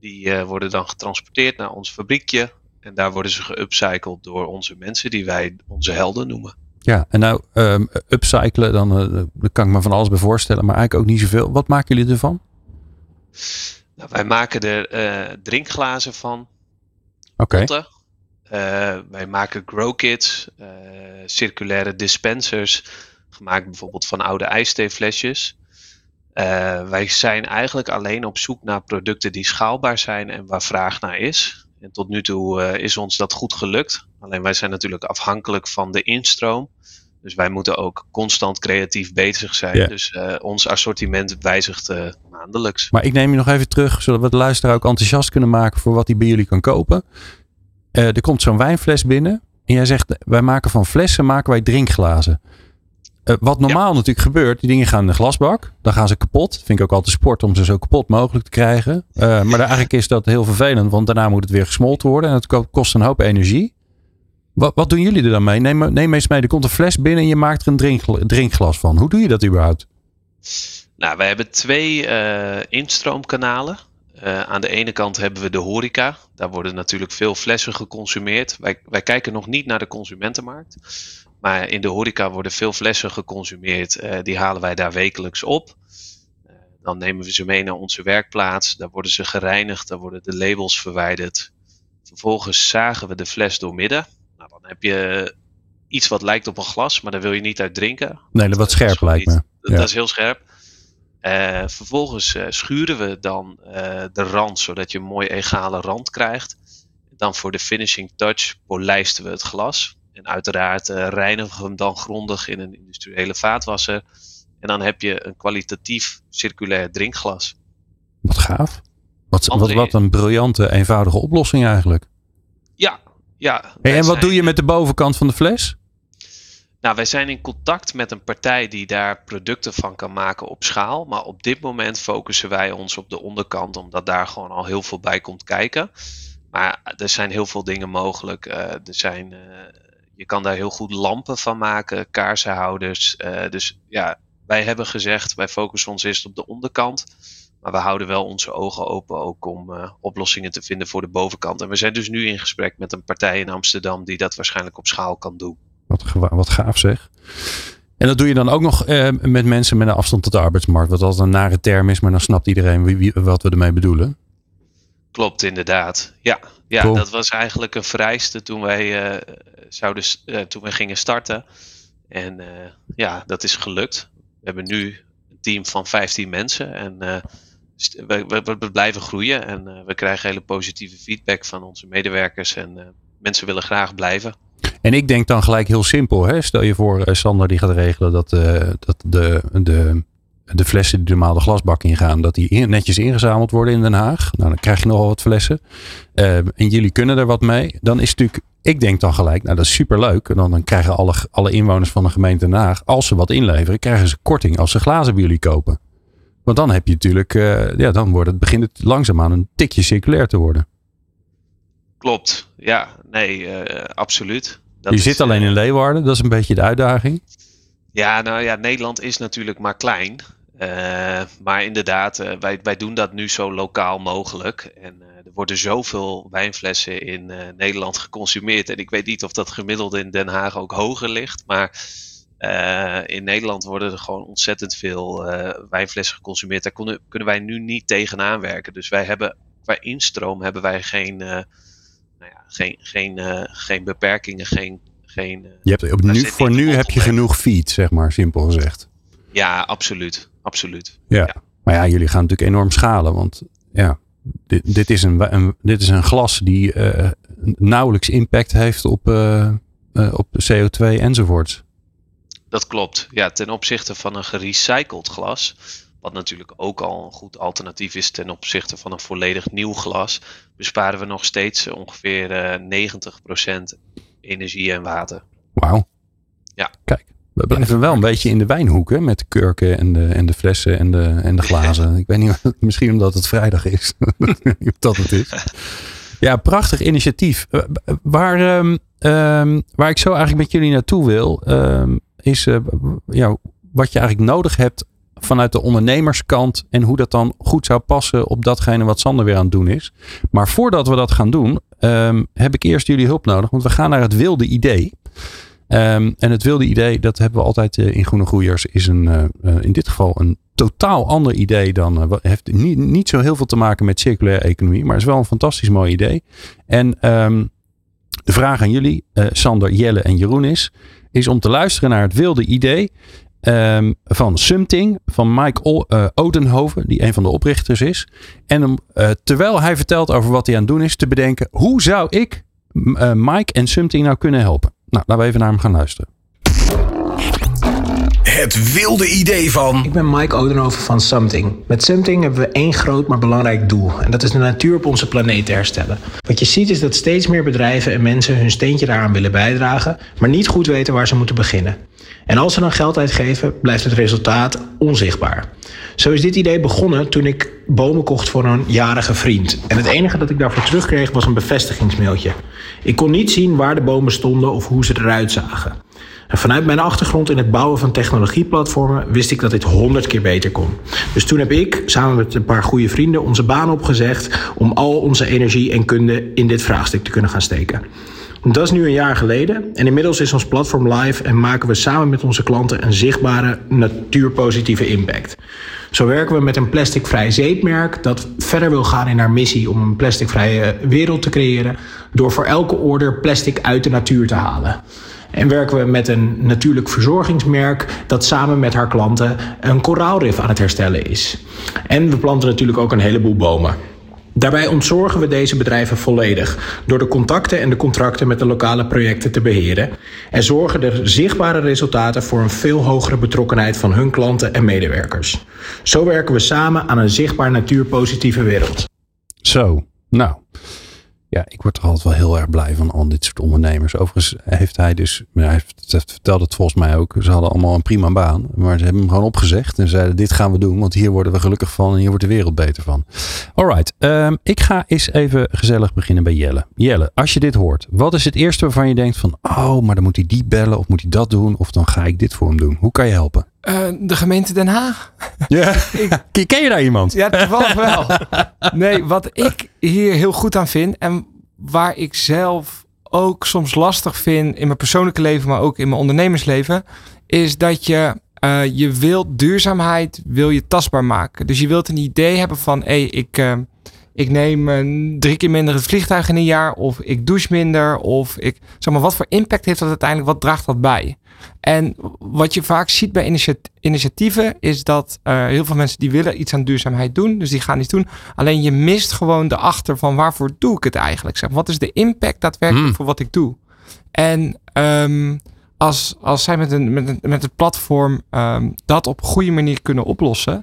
Die eh, worden dan getransporteerd naar ons fabriekje. En daar worden ze geupcycled door onze mensen die wij onze helden noemen. Ja, en nou, ehm, upcyclen, dan eh, daar kan ik me van alles bij voorstellen, maar eigenlijk ook niet zoveel. Wat maken jullie ervan? Nou, wij maken er eh, drinkglazen van. Oké. Eh, wij maken grow kits, eh, circulaire dispensers, gemaakt bijvoorbeeld van oude ijstheeflesjes. Wij zijn eigenlijk alleen op zoek naar producten die schaalbaar zijn en waar vraag naar is. En tot nu toe is ons dat goed gelukt. Alleen wij zijn natuurlijk afhankelijk van de instroom. Dus wij moeten ook constant creatief bezig zijn. Dus ons assortiment wijzigt maandelijks. Maar ik neem je nog even terug, zodat we de luisteraar ook enthousiast kunnen maken voor wat hij bij jullie kan kopen. er komt zo'n wijnfles binnen. En jij zegt, wij maken van flessen maken wij drinkglazen. Uh, wat normaal natuurlijk gebeurt, die dingen gaan in de glasbak. Dan gaan ze kapot. Vind ik ook altijd sport om ze zo kapot mogelijk te krijgen. Uh, maar eigenlijk is dat heel vervelend, want daarna moet het weer gesmolten worden. En het kost een hoop energie. Wat, wat doen jullie er dan mee? Neem, neem eens mee, er komt een fles binnen en je maakt er een drinkglas, drinkglas van. Hoe doe je dat überhaupt? Nou, wij hebben twee uh, instroomkanalen. Uh, aan de ene kant hebben we de horeca. Daar worden natuurlijk veel flessen geconsumeerd. Wij, wij kijken nog niet naar de consumentenmarkt. Maar in de horeca worden veel flessen geconsumeerd. Uh, die halen wij daar wekelijks op. Uh, dan nemen we ze mee naar onze werkplaats. Daar worden ze gereinigd. Daar worden de labels verwijderd. Vervolgens zagen we de fles doormidden. Nou, dan heb je iets wat lijkt op een glas, maar daar wil je niet uit drinken. Nee, dat wat scherp lijkt me. Dat, dat is heel scherp. Uh, vervolgens schuren we dan de rand, zodat je een mooi egale rand krijgt. Dan voor de finishing touch polijsten we het glas. En uiteraard reinigen we hem dan grondig in een industriële vaatwasser. En dan heb je een kwalitatief circulair drinkglas. Wat gaaf. Wat, wat, wat een briljante, eenvoudige oplossing eigenlijk. Ja, ja. Hey, en wat doe je met de bovenkant van de fles? Nou, wij zijn in contact met een partij die daar producten van kan maken op schaal. Maar op dit moment focussen wij ons op de onderkant, omdat daar gewoon al heel veel bij komt kijken. Maar er zijn heel veel dingen mogelijk. Uh, er zijn, uh, je kan daar heel goed lampen van maken, kaarsenhouders. Uh, dus ja, wij hebben gezegd, wij focussen ons eerst op de onderkant. Maar we houden wel onze ogen open ook om oplossingen te vinden voor de bovenkant. En we zijn dus nu in gesprek met een partij in Amsterdam die dat waarschijnlijk op schaal kan doen. Wat, wat gaaf zeg. En dat doe je dan ook nog eh, met mensen met een afstand tot de arbeidsmarkt. Wat altijd een nare term is, maar dan snapt iedereen wie, wat we ermee bedoelen. Klopt, inderdaad. Ja, ja dat was eigenlijk een vereiste toen wij, uh, zouden, uh, toen wij gingen starten. En uh, ja, dat is gelukt. We hebben nu een team van 15 mensen. En we, we, we, blijven groeien. En we krijgen hele positieve feedback van onze medewerkers. En mensen willen graag blijven. En ik denk dan gelijk heel simpel. Hè? Stel je voor, Sander die gaat regelen dat, uh, dat de, de, de flessen die normaal de glasbak ingaan, dat die netjes ingezameld worden in Den Haag. Nou, dan krijg je nogal wat flessen. Uh, en jullie kunnen er wat mee. Dan is natuurlijk, ik denk dan gelijk, nou dat is superleuk. En dan, dan krijgen alle, alle inwoners van de gemeente Den Haag, als ze wat inleveren, krijgen ze korting als ze glazen bij jullie kopen. Want dan heb je natuurlijk, ja, dan wordt het, begint het langzaamaan een tikje circulair te worden. Klopt, ja, nee, absoluut. Dat je zit alleen in eh, Leeuwarden, dat is een beetje de uitdaging. Ja, nou ja, Nederland is natuurlijk maar klein. Uh, maar inderdaad, uh, wij, wij doen dat nu zo lokaal mogelijk. En uh, er worden zoveel wijnflessen in Nederland geconsumeerd. En ik weet niet of dat gemiddeld in Den Haag ook hoger ligt. Maar in Nederland worden er gewoon ontzettend veel wijnflessen geconsumeerd. Daar kunnen, kunnen wij nu niet tegenaan werken. Dus wij hebben qua instroom hebben wij geen nou ja, geen, geen, geen beperkingen, geen. geen je hebt, op nu, voor nu heb je genoeg feed, zeg maar, simpel gezegd. Ja, absoluut. Absoluut. Ja. ja. Maar ja, jullie gaan natuurlijk enorm schalen. Want ja, dit, dit, is, een, een dit is een glas die uh, nauwelijks impact heeft op, op CO2 enzovoorts. Dat klopt. Ja, ten opzichte van een gerecycled glas wat natuurlijk ook al een goed alternatief is ten opzichte van een volledig nieuw glas, besparen we nog steeds ongeveer uh, eh, 90% energie en water. Wauw. Ja. Kijk, we blijven wel een beetje in de wijnhoeken met de kurken en de, en de flessen en de, en de glazen. ik weet niet, misschien omdat het vrijdag is. dat het is. Ja, prachtig initiatief. Eh, waar, um, um, waar ik zo eigenlijk met jullie naartoe wil, um, is uh, ja, wat je eigenlijk nodig hebt vanuit de ondernemerskant en hoe dat dan goed zou passen op datgene wat Sander weer aan het doen is. Maar voordat we dat gaan doen, heb ik eerst jullie hulp nodig, want we gaan naar het wilde idee. Um, en het wilde idee, dat hebben we altijd uh, in Groene Groeiers, is een, uh, in dit geval een totaal ander idee dan, heeft niet, niet zo heel veel te maken met circulaire economie, maar is wel een fantastisch mooi idee. En um, de vraag aan jullie, Sander, Jelle en Jeroen is, is om te luisteren naar het wilde idee ehm, van Sumting, van Mike o Odenhoven, die een van de oprichters is. En uh, terwijl hij vertelt over wat hij aan het doen is, te bedenken: hoe zou ik Mike en Sumting nou kunnen helpen? Nou, laten we even naar hem gaan luisteren. Het wilde idee van. Ik ben Mike Odenhoven van Something. Met Something hebben we één groot maar belangrijk doel. En dat is de natuur op onze planeet te herstellen. Wat je ziet is dat steeds meer bedrijven en mensen hun steentje daaraan willen bijdragen, maar niet goed weten waar ze moeten beginnen. En als ze dan geld uitgeven, blijft het resultaat onzichtbaar. Zo is dit idee begonnen toen ik bomen kocht voor een jarige vriend. En het enige dat ik daarvoor terugkreeg was een bevestigingsmailtje. Ik kon niet zien waar de bomen stonden of hoe ze eruit zagen. En vanuit mijn achtergrond in het bouwen van technologieplatformen wist ik dat dit honderd keer beter kon. Dus toen heb ik samen met een paar goede vrienden onze baan opgezegd om al onze energie en kunde in dit vraagstuk te kunnen gaan steken. Dat is nu een jaar geleden en inmiddels is ons platform live en maken we samen met onze klanten een zichtbare natuurpositieve impact. Zo werken we met een plasticvrij zeepmerk dat verder wil gaan in haar missie om een plasticvrije wereld te creëren door voor elke order plastic uit de natuur te halen. En werken we met een natuurlijk verzorgingsmerk dat samen met haar klanten een koraalrif aan het herstellen is. En we planten natuurlijk ook een heleboel bomen. Daarbij ontzorgen we deze bedrijven volledig door de contacten en de contracten met de lokale projecten te beheren en zorgen er zichtbare resultaten voor een veel hogere betrokkenheid van hun klanten en medewerkers. Zo werken we samen aan een zichtbaar natuurpositieve wereld. Zo, nou. Ja, ik word er altijd wel heel erg blij van al dit soort ondernemers. Overigens heeft hij dus, hij vertelde het volgens mij ook, ze hadden allemaal een prima baan. Maar ze hebben hem gewoon opgezegd en zeiden dit gaan we doen, want hier worden we gelukkig van en hier wordt de wereld beter van. Alright, um, ik ga eens even gezellig beginnen bij Jelle. Jelle, als je dit hoort, wat is het eerste waarvan je denkt van, oh, maar dan moet hij die bellen of moet hij dat doen of dan ga ik dit voor hem doen. Hoe kan je helpen? Uh, de gemeente Den Haag. Ja, ik, ken je daar iemand? Ja, toevallig wel. Nee, wat ik hier heel goed aan vind en waar ik zelf ook soms lastig vind in mijn persoonlijke leven, maar ook in mijn ondernemersleven, is dat je uh, je wilt duurzaamheid wil je tastbaar maken. Dus je wilt een idee hebben van, hé, hey, ik, uh, ik neem uh, drie keer minder het vliegtuig in een jaar, of ik douche minder, of ik, zeg maar, wat voor impact heeft dat uiteindelijk, wat draagt dat bij? En wat je vaak ziet bij initiatieven is dat uh, heel veel mensen die willen iets aan duurzaamheid doen, dus die gaan iets doen. Alleen je mist gewoon de achter van waarvoor doe ik het eigenlijk? Zeg, wat is de impact daadwerkelijk hmm. voor wat ik doe? En um, als, als zij met, een, met, een, met het platform um, dat op een goede manier kunnen oplossen.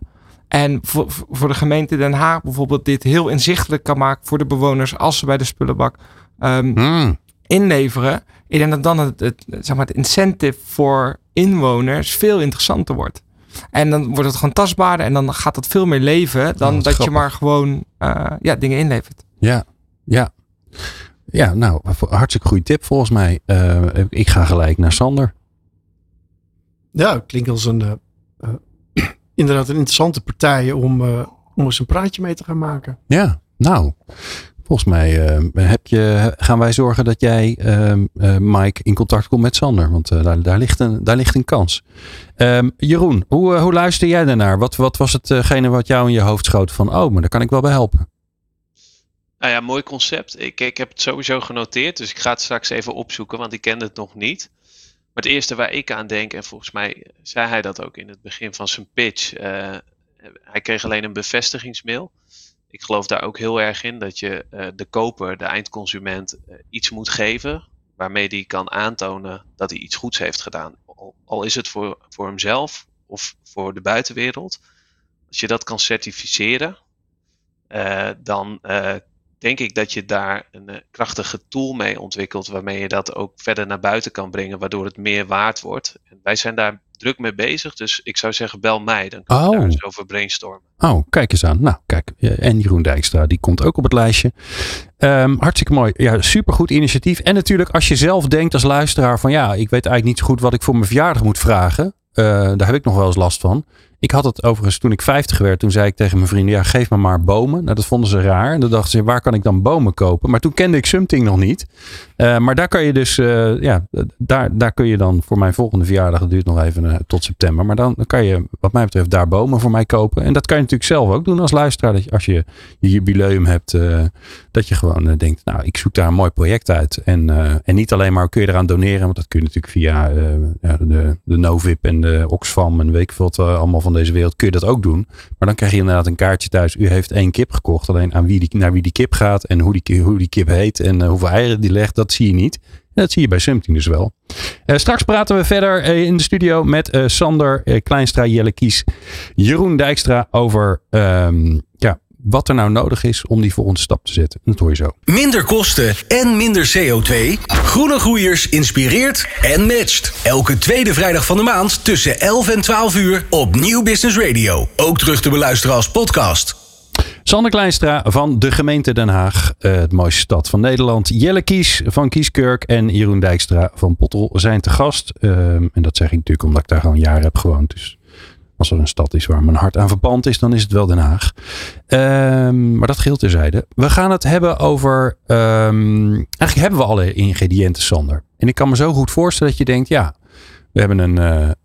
En voor, voor de gemeente Den Haag bijvoorbeeld dit heel inzichtelijk kan maken voor de bewoners als ze bij de spullenbak um, hmm. inleveren ik denk dat dan het, het, zeg maar het incentive voor inwoners veel interessanter wordt. En dan wordt het gewoon tastbaarder en dan gaat het veel meer leven dan oh, dat grappig. je maar gewoon uh, ja, dingen inlevert. Ja, ja. Ja, nou, hartstikke goede tip volgens mij. Uh, ik ga gelijk naar Sander. Ja, klinkt als een uh, inderdaad een interessante partij om, om eens een praatje mee te gaan maken. Ja, nou. Volgens mij uh, heb je, gaan wij zorgen dat jij, uh, uh, Mike, in contact komt met Sander. Want daar, daar, ligt een, daar ligt een kans. Ehm, Jeroen, hoe, hoe luister jij daarnaar? Wat, wat was hetgene wat jou in je hoofd schoot van, oh, maar daar kan ik wel bij helpen? Nou ja, mooi concept. Ik, ik heb het sowieso genoteerd, dus ik ga het straks even opzoeken, want ik kende het nog niet. Het eerste waar ik aan denk, en volgens mij zei hij dat ook in het begin van zijn pitch, hij kreeg alleen een bevestigingsmail ik geloof daar ook heel erg in dat je uh, de koper, de eindconsument, uh, iets moet geven waarmee die kan aantonen dat hij iets goeds heeft gedaan. Al, al is het voor, voor hemzelf of voor de buitenwereld. Als je dat kan certificeren, uh, dan denk ik dat je daar een krachtige tool mee ontwikkelt waarmee je dat ook verder naar buiten kan brengen, waardoor het meer waard wordt. En wij zijn daar druk mee bezig. Dus ik zou zeggen, bel mij. Dan kunnen we daar eens over brainstormen. Oh, kijk eens aan. Nou, kijk. En Jeroen Dijkstra, die komt ook op het lijstje. Um, hartstikke mooi. Ja, supergoed initiatief. En natuurlijk, als je zelf denkt als luisteraar van ja, ik weet eigenlijk niet zo goed wat ik voor mijn verjaardag moet vragen. Uh, daar heb ik nog wel eens last van. Ik had het overigens toen ik 50 werd. Toen zei ik tegen mijn vrienden, ja geef me maar bomen. Nou, dat vonden ze raar. En dan dachten ze, waar kan ik dan bomen kopen? Maar toen kende ik Sumting nog niet. Uh, maar daar kan je dus, uh, ja, daar, daar kun je dan voor mijn volgende verjaardag, dat duurt nog even uh, tot september. Maar dan, kan je wat mij betreft daar bomen voor mij kopen. En dat kan je natuurlijk zelf ook doen als luisteraar. Dat je, als je je jubileum hebt, dat je gewoon denkt, nou ik zoek daar een mooi project uit. En, en niet alleen maar kun je eraan doneren. Want dat kun je natuurlijk via de, de Novip en de Oxfam en weet ik allemaal van deze wereld kun je dat ook doen. Maar dan krijg je inderdaad een kaartje thuis. U heeft één kip gekocht. Alleen aan wie die, naar wie die kip gaat en hoe die, hoe die kip heet en uh, hoeveel eieren die legt, dat zie je niet. En dat zie je bij Something dus wel. Uh, straks praten we verder uh, in de studio met Sander Kleinstra, Jelle Kies, Jeroen Dijkstra over um, ja, wat er nou nodig is om die volgende stap te zetten. Dat hoor je zo. Minder kosten en minder CO2. Groene Groeiers inspireert en matcht. Elke tweede vrijdag van de maand tussen 11 en 12 uur op Nieuw Business Radio. Ook terug te beluisteren als podcast. Sander Kleinstra van de gemeente Den Haag, uh, het mooiste stad van Nederland. Jelle Kies van Kieskirk en Jeroen Dijkstra van Pottel zijn te gast. Uh, en dat zeg ik natuurlijk omdat ik daar gewoon jaren heb gewoond. Dus als er een stad is waar mijn hart aan verpand is, dan is het wel Den Haag. Um, maar dat geldt terzijde. We gaan het hebben over. Um, eigenlijk hebben we alle ingrediënten, Sander. En ik kan me zo goed voorstellen dat je denkt: ja, we hebben een.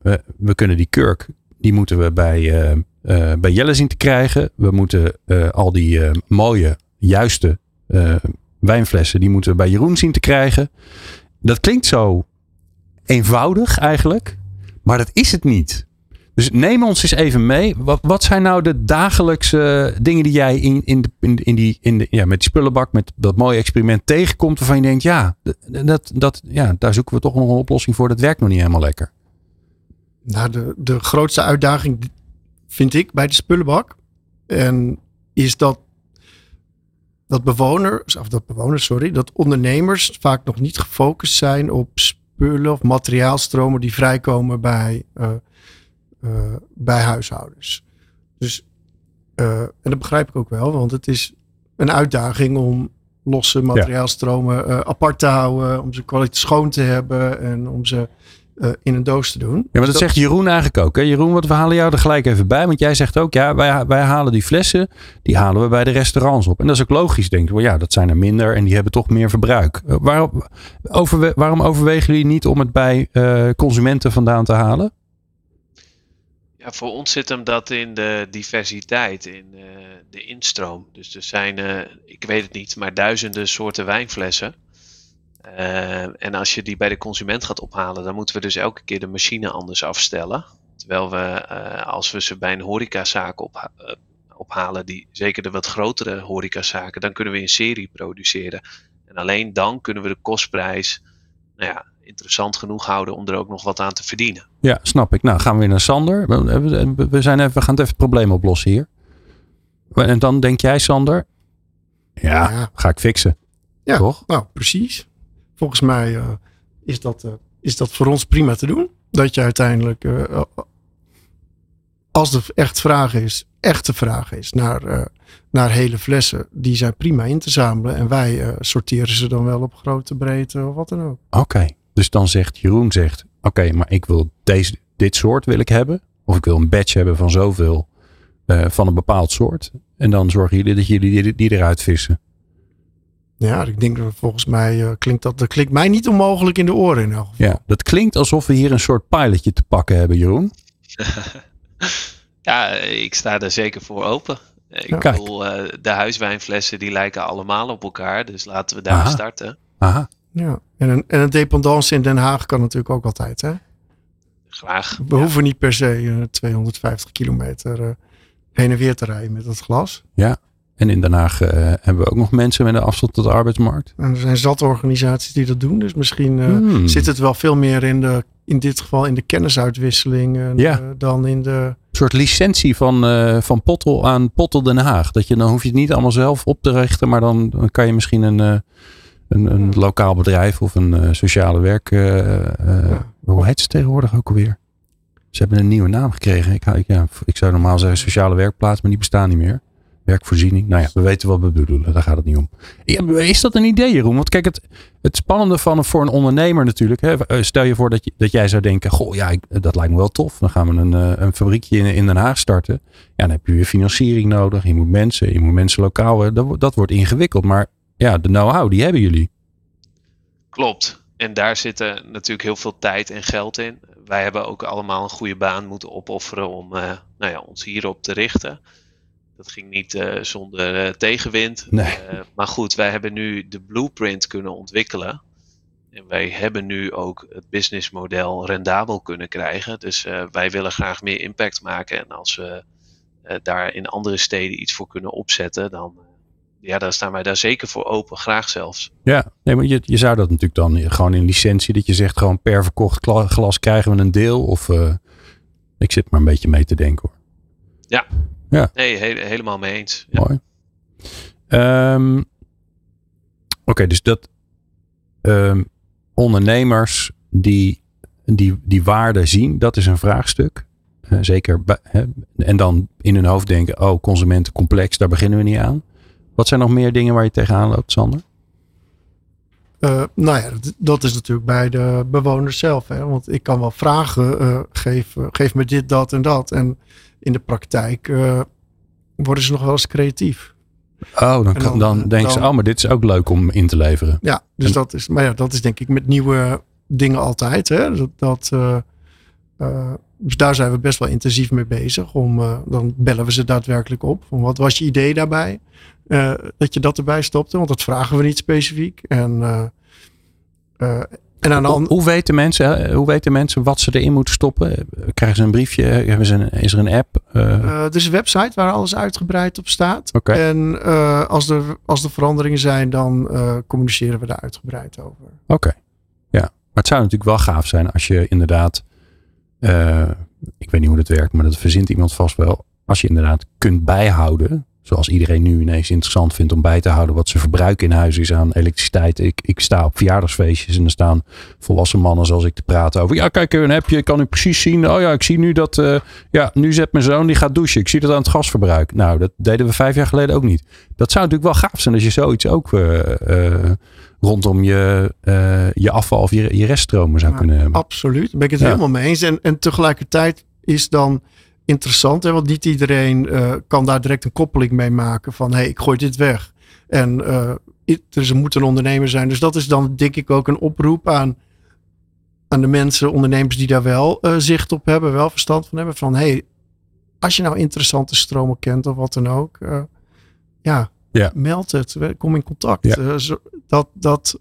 Uh, we, kunnen die kurk, die moeten we bij, uh, uh, bij Jelle zien te krijgen. We moeten al die mooie, juiste wijnflessen, die moeten we bij Jeroen zien te krijgen. Dat klinkt zo eenvoudig eigenlijk, maar dat is het niet. Dus neem ons eens even mee. Wat, zijn nou de dagelijkse dingen die jij in, in, in, die, in de, ja, met die spullenbak, met dat mooie experiment tegenkomt, waarvan je denkt, ja, dat, dat, ja, daar zoeken we toch nog een oplossing voor. Dat werkt nog niet helemaal lekker. Nou, de, de grootste uitdaging vind ik bij de spullenbak. En is dat, dat bewoners, of dat bewoners, sorry, dat ondernemers vaak nog niet gefocust zijn op spullen of materiaalstromen die vrijkomen bij uh, uh, bij huishoudens. Dus, uh, en dat begrijp ik ook wel, want het is een uitdaging om losse materiaalstromen uh, apart te houden, om ze kwaliteit schoon te hebben en om ze in een doos te doen. Ja, maar dat, zegt Jeroen eigenlijk ook. Hè? Jeroen, wat we halen jou er gelijk even bij. Want jij zegt ook, ja, wij, wij halen die flessen, die halen we bij de restaurants op. En dat is ook logisch, denk ik. Well, ja, dat zijn er minder en die hebben toch meer verbruik. waarom, overwe waarom overwegen jullie niet om het bij consumenten vandaan te halen? Ja, voor ons zit hem dat in de diversiteit, in uh, de instroom. Dus er zijn, uh, ik weet het niet, maar duizenden soorten wijnflessen. Uh, en als je die bij de consument gaat ophalen, dan moeten we dus elke keer de machine anders afstellen. Terwijl we, als we ze bij een horecazaak op, ophalen, die zeker de wat grotere horecazaken, dan kunnen we in serie produceren. En alleen dan kunnen we de kostprijs nou ja, interessant genoeg houden om er ook nog wat aan te verdienen. Ja, snap ik. Nou, gaan we weer naar Sander. We, zijn even, we gaan het even het probleem oplossen hier. En dan denk jij, Sander, ja, ja. ga ik fixen. Ja, Toch? nou precies. Volgens mij uh, is, dat, uh, is dat voor ons prima te doen. Dat je uiteindelijk, uh, als er echt vraag is, echte vraag is naar, naar hele flessen, die zijn prima in te zamelen. En wij sorteren ze dan wel op grote breedte of wat dan ook. Oké. Dus dan zegt Jeroen zegt, oké, maar ik wil deze, dit soort wil ik hebben. Of ik wil een batch hebben van zoveel uh, van een bepaald soort. En dan zorgen jullie dat jullie die, die eruit vissen. Ja, ik denk dat volgens mij uh, klinkt dat, dat klinkt mij niet onmogelijk in de oren in elk geval. Ja, dat klinkt alsof we hier een soort pilotje te pakken hebben, Jeroen. ja, ik sta er zeker voor open. Ik ja. bedoel, uh, de huiswijnflessen die lijken allemaal op elkaar. Dus laten we daar Aha. starten. Aha. Ja, en een, en een dependance in Den Haag kan natuurlijk ook altijd, hè? Graag. We ja. hoeven niet per se uh, 250 kilometer uh, heen en weer te rijden met dat glas. Ja, en in Den Haag uh, hebben we ook nog mensen met een afstand tot de arbeidsmarkt. En er zijn zat organisaties die dat doen. Dus misschien hmm. zit het wel veel meer in, de, in dit geval in de kennisuitwisseling ja. dan in de... Een soort licentie van, van Pottel aan Pottel Den Haag. Dat je dan hoef je het niet allemaal zelf op te richten, maar dan, dan kan je misschien een een, een lokaal bedrijf of een uh, sociale werk. Uh, uh, hoe heet ze tegenwoordig ook alweer? Ze hebben een nieuwe naam gekregen. Ik, ik, ja, ik zou normaal zeggen sociale werkplaats, maar die bestaan niet meer. werkvoorziening. Nou ja, we weten wat we bedoelen. Daar gaat het niet om. Is dat een idee, Jeroen? Want kijk, het, het spannende van voor een ondernemer natuurlijk. Hè, eh, stel je voor dat, je, dat jij zou denken: Goh, ja, ik, dat lijkt me wel tof. Dan gaan we een, eh, een fabriekje in, in Den Haag starten. Ja, dan heb je weer financiering nodig. Je moet mensen, je moet mensen lokaal. Dat, dat wordt ingewikkeld. Maar ja, de know-how, die hebben jullie. Klopt. En daar zitten natuurlijk heel veel tijd en geld in. Wij hebben ook allemaal een goede baan moeten opofferen om uh, nou ja, ons hierop te richten. Dat ging niet uh, zonder uh, tegenwind. Nee. maar goed, wij hebben nu de blueprint kunnen ontwikkelen. En wij hebben nu ook het businessmodel rendabel kunnen krijgen. Dus wij willen graag meer impact maken. En als we daar in andere steden iets voor kunnen opzetten, dan ja, daar staan wij daar zeker voor open, graag zelfs. Ja, nee, maar je, je zou dat natuurlijk dan gewoon in licentie, dat je zegt gewoon per verkocht glas krijgen we een deel. Of uh, ik zit maar een beetje mee te denken hoor. Ja, ja. nee, he helemaal mee eens. Ja. Mooi. Um, Oké, okay, dus dat um, ondernemers die, die, die waarde zien, dat is een vraagstuk. Uh, zeker, hè, en dan in hun hoofd denken, oh, consumentencomplex, daar beginnen we niet aan. Wat zijn nog meer dingen waar je tegenaan loopt, Sander? Uh, nou ja, dat, is natuurlijk bij de bewoners zelf. Hè? Want ik kan wel vragen, uh, geef, geef me dit, dat en dat. En in de praktijk uh, worden ze nog wel eens creatief. Oh, dan, dan, dan denken ze, oh, maar dit is ook leuk om in te leveren. Ja, dus en, dat is, maar ja, dat is denk ik met nieuwe dingen altijd. Hè? Dat, dat dus daar zijn we best wel intensief mee bezig. Om, dan bellen we ze daadwerkelijk op. Van wat was je idee daarbij? Uh, dat je dat erbij stopte, want dat vragen we niet specifiek. En, uh, uh, en aan hoe, hoe, weten mensen, hoe weten mensen wat ze erin moeten stoppen? Krijgen ze een briefje? Hebben ze een, is er een app? er is een website waar alles uitgebreid op staat. Okay. En als, er, als er veranderingen zijn, dan communiceren we daar uitgebreid over. Oké, okay. ja. Maar het zou natuurlijk wel gaaf zijn als je inderdaad, ik weet niet hoe dat werkt, maar dat verzint iemand vast wel. Als je inderdaad kunt bijhouden Zoals iedereen nu ineens interessant vindt om bij te houden wat zijn verbruik in huis is aan elektriciteit. Ik, ik sta op verjaardagsfeestjes en er staan volwassen mannen zoals ik te praten over. Ja, kijk, een appje, kan u precies zien. Oh ja, ik zie nu dat. Uh, ja, nu zet mijn zoon die gaat douchen. Ik zie dat aan het gasverbruik. Nou, dat deden we vijf jaar geleden ook niet. Dat zou natuurlijk wel gaaf zijn als je zoiets ook uh, uh, rondom je, je afval of je, je reststromen zou ja, kunnen hebben. Absoluut, daar ben ik het ja. helemaal mee eens. En, en tegelijkertijd is dan interessant. Hè? Want niet iedereen uh, kan daar direct een koppeling mee maken van hé, hey, ik gooi dit weg. En uh, dus er moet een ondernemer zijn. Dus dat is dan denk ik ook een oproep aan, aan de mensen, ondernemers die daar wel uh, zicht op hebben, wel verstand van hebben. Van hé, hey, als je nou interessante stromen kent of wat dan ook. ja, ja, meld het. Kom in contact. Ja. Zo, dat, dat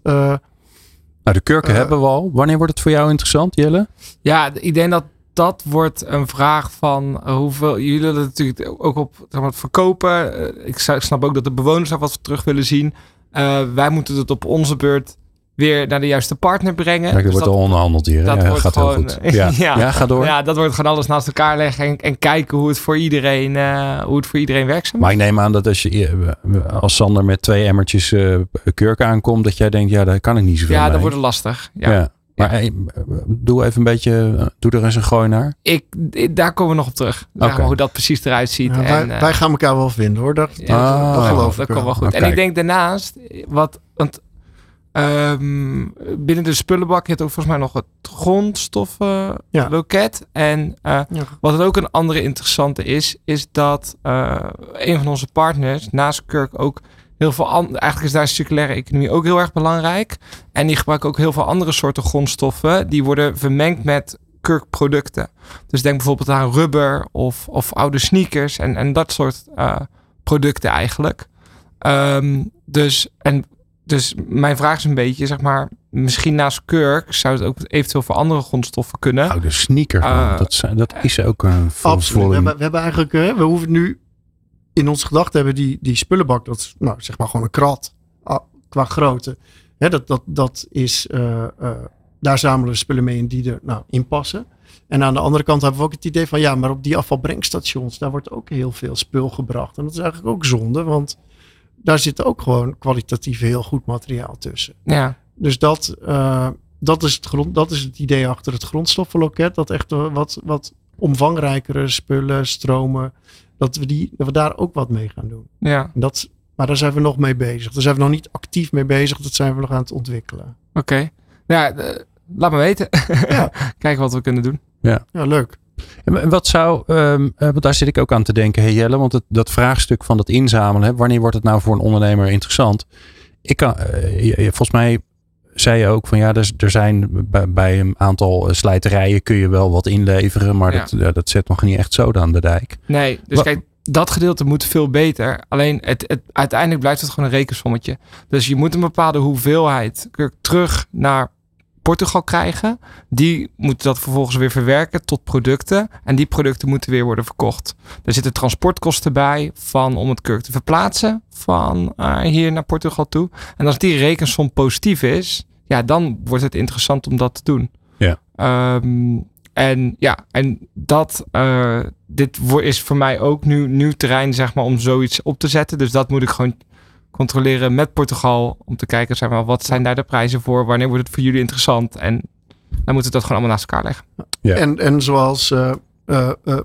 nou, de kurken hebben we al. Wanneer wordt het voor jou interessant, Jelle? Ja, ik denk dat dat wordt een vraag van hoeveel. Jullie willen natuurlijk ook op zeg maar, het verkopen. Uh, ik snap ook dat de bewoners daar wat terug willen zien. Uh, wij moeten het op onze beurt weer naar de juiste partner brengen. Ja, dus wordt al onderhandeld hier. Dat ja, wordt gaat gewoon, heel goed. Ja. ja. ja, ga door. Ja, dat wordt gewoon alles naast elkaar leggen en, en kijken hoe het voor iedereen, uh, hoe het voor iedereen werkzaam is. Maar ik neem aan dat als je als Sander met twee emmertjes uh, kurk aankomt, dat jij denkt, ja, daar kan ik niet zoveel Ja, mee. dat wordt lastig. Ja. Ja. Maar hey, doe even een beetje, doe er eens een gooi naar. Ik, daar komen we nog op terug. Okay. Hoe dat precies eruit ziet. Ja, en, wij, uh, wij, gaan elkaar wel vinden hoor. Dat, ja, ah, dat, geloof dat ik komt wel goed. Okay. En ik denk daarnaast, wat, want um, binnen de spullenbak heeft ook volgens mij nog het grondstoffenloket. Ja. En uh, wat het ook een andere interessante is, is dat uh, een van onze partners, naast Kirk, ook heel veel andere, eigenlijk is daar circulaire economie ook heel erg belangrijk. En die gebruiken ook heel veel andere soorten grondstoffen. Die worden vermengd met kurkproducten. Dus denk bijvoorbeeld aan rubber of, of oude sneakers en, en dat soort uh, producten eigenlijk. Um, dus, en, dus mijn vraag is een beetje, zeg maar, misschien naast kurk zou het ook eventueel voor andere grondstoffen kunnen. Oude sneakers, uh, dat, dat is ook een Absoluut. We hebben, we hebben eigenlijk, we hoeven nu in onze gedachten hebben die, die spullenbak, dat is nou, zeg maar gewoon een krat ah, qua grootte. Hè, dat, dat, dat is, uh, uh, daar zamelen we spullen mee in die er nou, in passen. En aan de andere kant hebben we ook het idee van ja, maar op die afvalbrengstations, daar wordt ook heel veel spul gebracht. En dat is eigenlijk ook zonde, want daar zit ook gewoon kwalitatief heel goed materiaal tussen. Ja. Dus dat, uh, dat, is het grond, dat is het idee achter het grondstoffenloket. Dat echt wat, wat omvangrijkere spullen, stromen dat we, die, dat we daar ook wat mee gaan doen. Ja, En dat, maar daar zijn we nog mee bezig. Daar zijn we nog niet actief mee bezig. Dat zijn we nog aan het ontwikkelen. oké. Ja, eh, laat me weten. Ja. Kijken wat we kunnen doen. Ja, leuk. En en wat zou, ehm, eh, want daar zit ik ook aan te denken, hey Jelle, want het, dat vraagstuk van dat inzamelen, hè, wanneer wordt het nou voor een ondernemer interessant? Ik kan, eh, volgens mij zei je ook van ja, er, er zijn bij, bij een aantal eh, slijterijen kun je wel wat inleveren, maar Ja. dat, dat zet nog niet echt zoden aan de dijk. Nee, dus kijk, dat gedeelte moet veel beter. Alleen het, het, uiteindelijk blijft het gewoon een rekensommetje. Dus je moet een bepaalde hoeveelheid terug naar Portugal krijgen. Die moeten dat vervolgens weer verwerken tot producten. En die producten moeten weer worden verkocht. Er zitten transportkosten bij van om het kurk te verplaatsen van eh, hier naar Portugal toe. En als die rekensom positief is, ja, dan wordt het interessant om dat te doen. Ja. Ehm, en ja, en dat, eh, dit is voor mij ook nu nieuw terrein, zeg maar, om zoiets op te zetten. Dus dat moet ik gewoon controleren met Portugal. Om te kijken, zeg maar, wat zijn daar de prijzen voor? Wanneer wordt het voor jullie interessant? En dan moeten we dat gewoon allemaal naast elkaar leggen. Ja. En, en zoals eh eh, eh,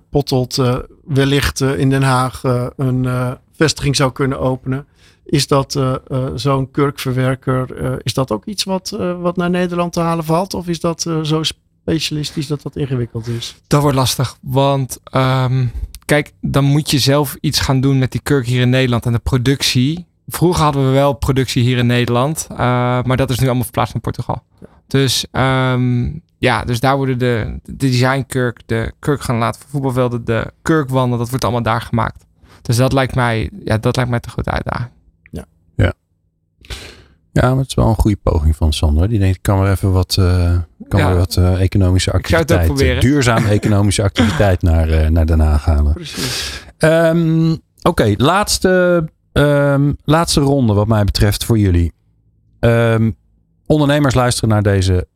eh, wellicht in Den Haag een eh, vestiging zou kunnen openen. Is dat eh, eh, zo'n kurkverwerker, eh, is dat ook iets wat, eh, wat naar Nederland te halen valt? Of is dat eh, zo specialistisch dat dat ingewikkeld is? Dat wordt lastig, want ehm, kijk, dan moet je zelf iets gaan doen met die kurk hier in Nederland en de productie. Vroeger hadden we wel productie hier in Nederland, eh, maar dat is nu allemaal verplaatst naar Portugal. Dus ehm, ja, dus daar worden de, de designkurk, de kurk gaan laten voor voetbalvelden, de kurkwanden, dat wordt allemaal daar gemaakt. Dus dat lijkt mij, ja, dat lijkt mij te grote uitdaging. Ja, maar het is wel een goede poging van Sander. Die denkt, ik kan weer even wat, eh, kan Ja. wat eh, economische activiteit, duurzame economische activiteit naar, eh, naar Den Haag halen. Precies. Ehm, Oké, laatste, ehm, laatste ronde wat mij betreft voor jullie. Ehm, ondernemers luisteren naar deze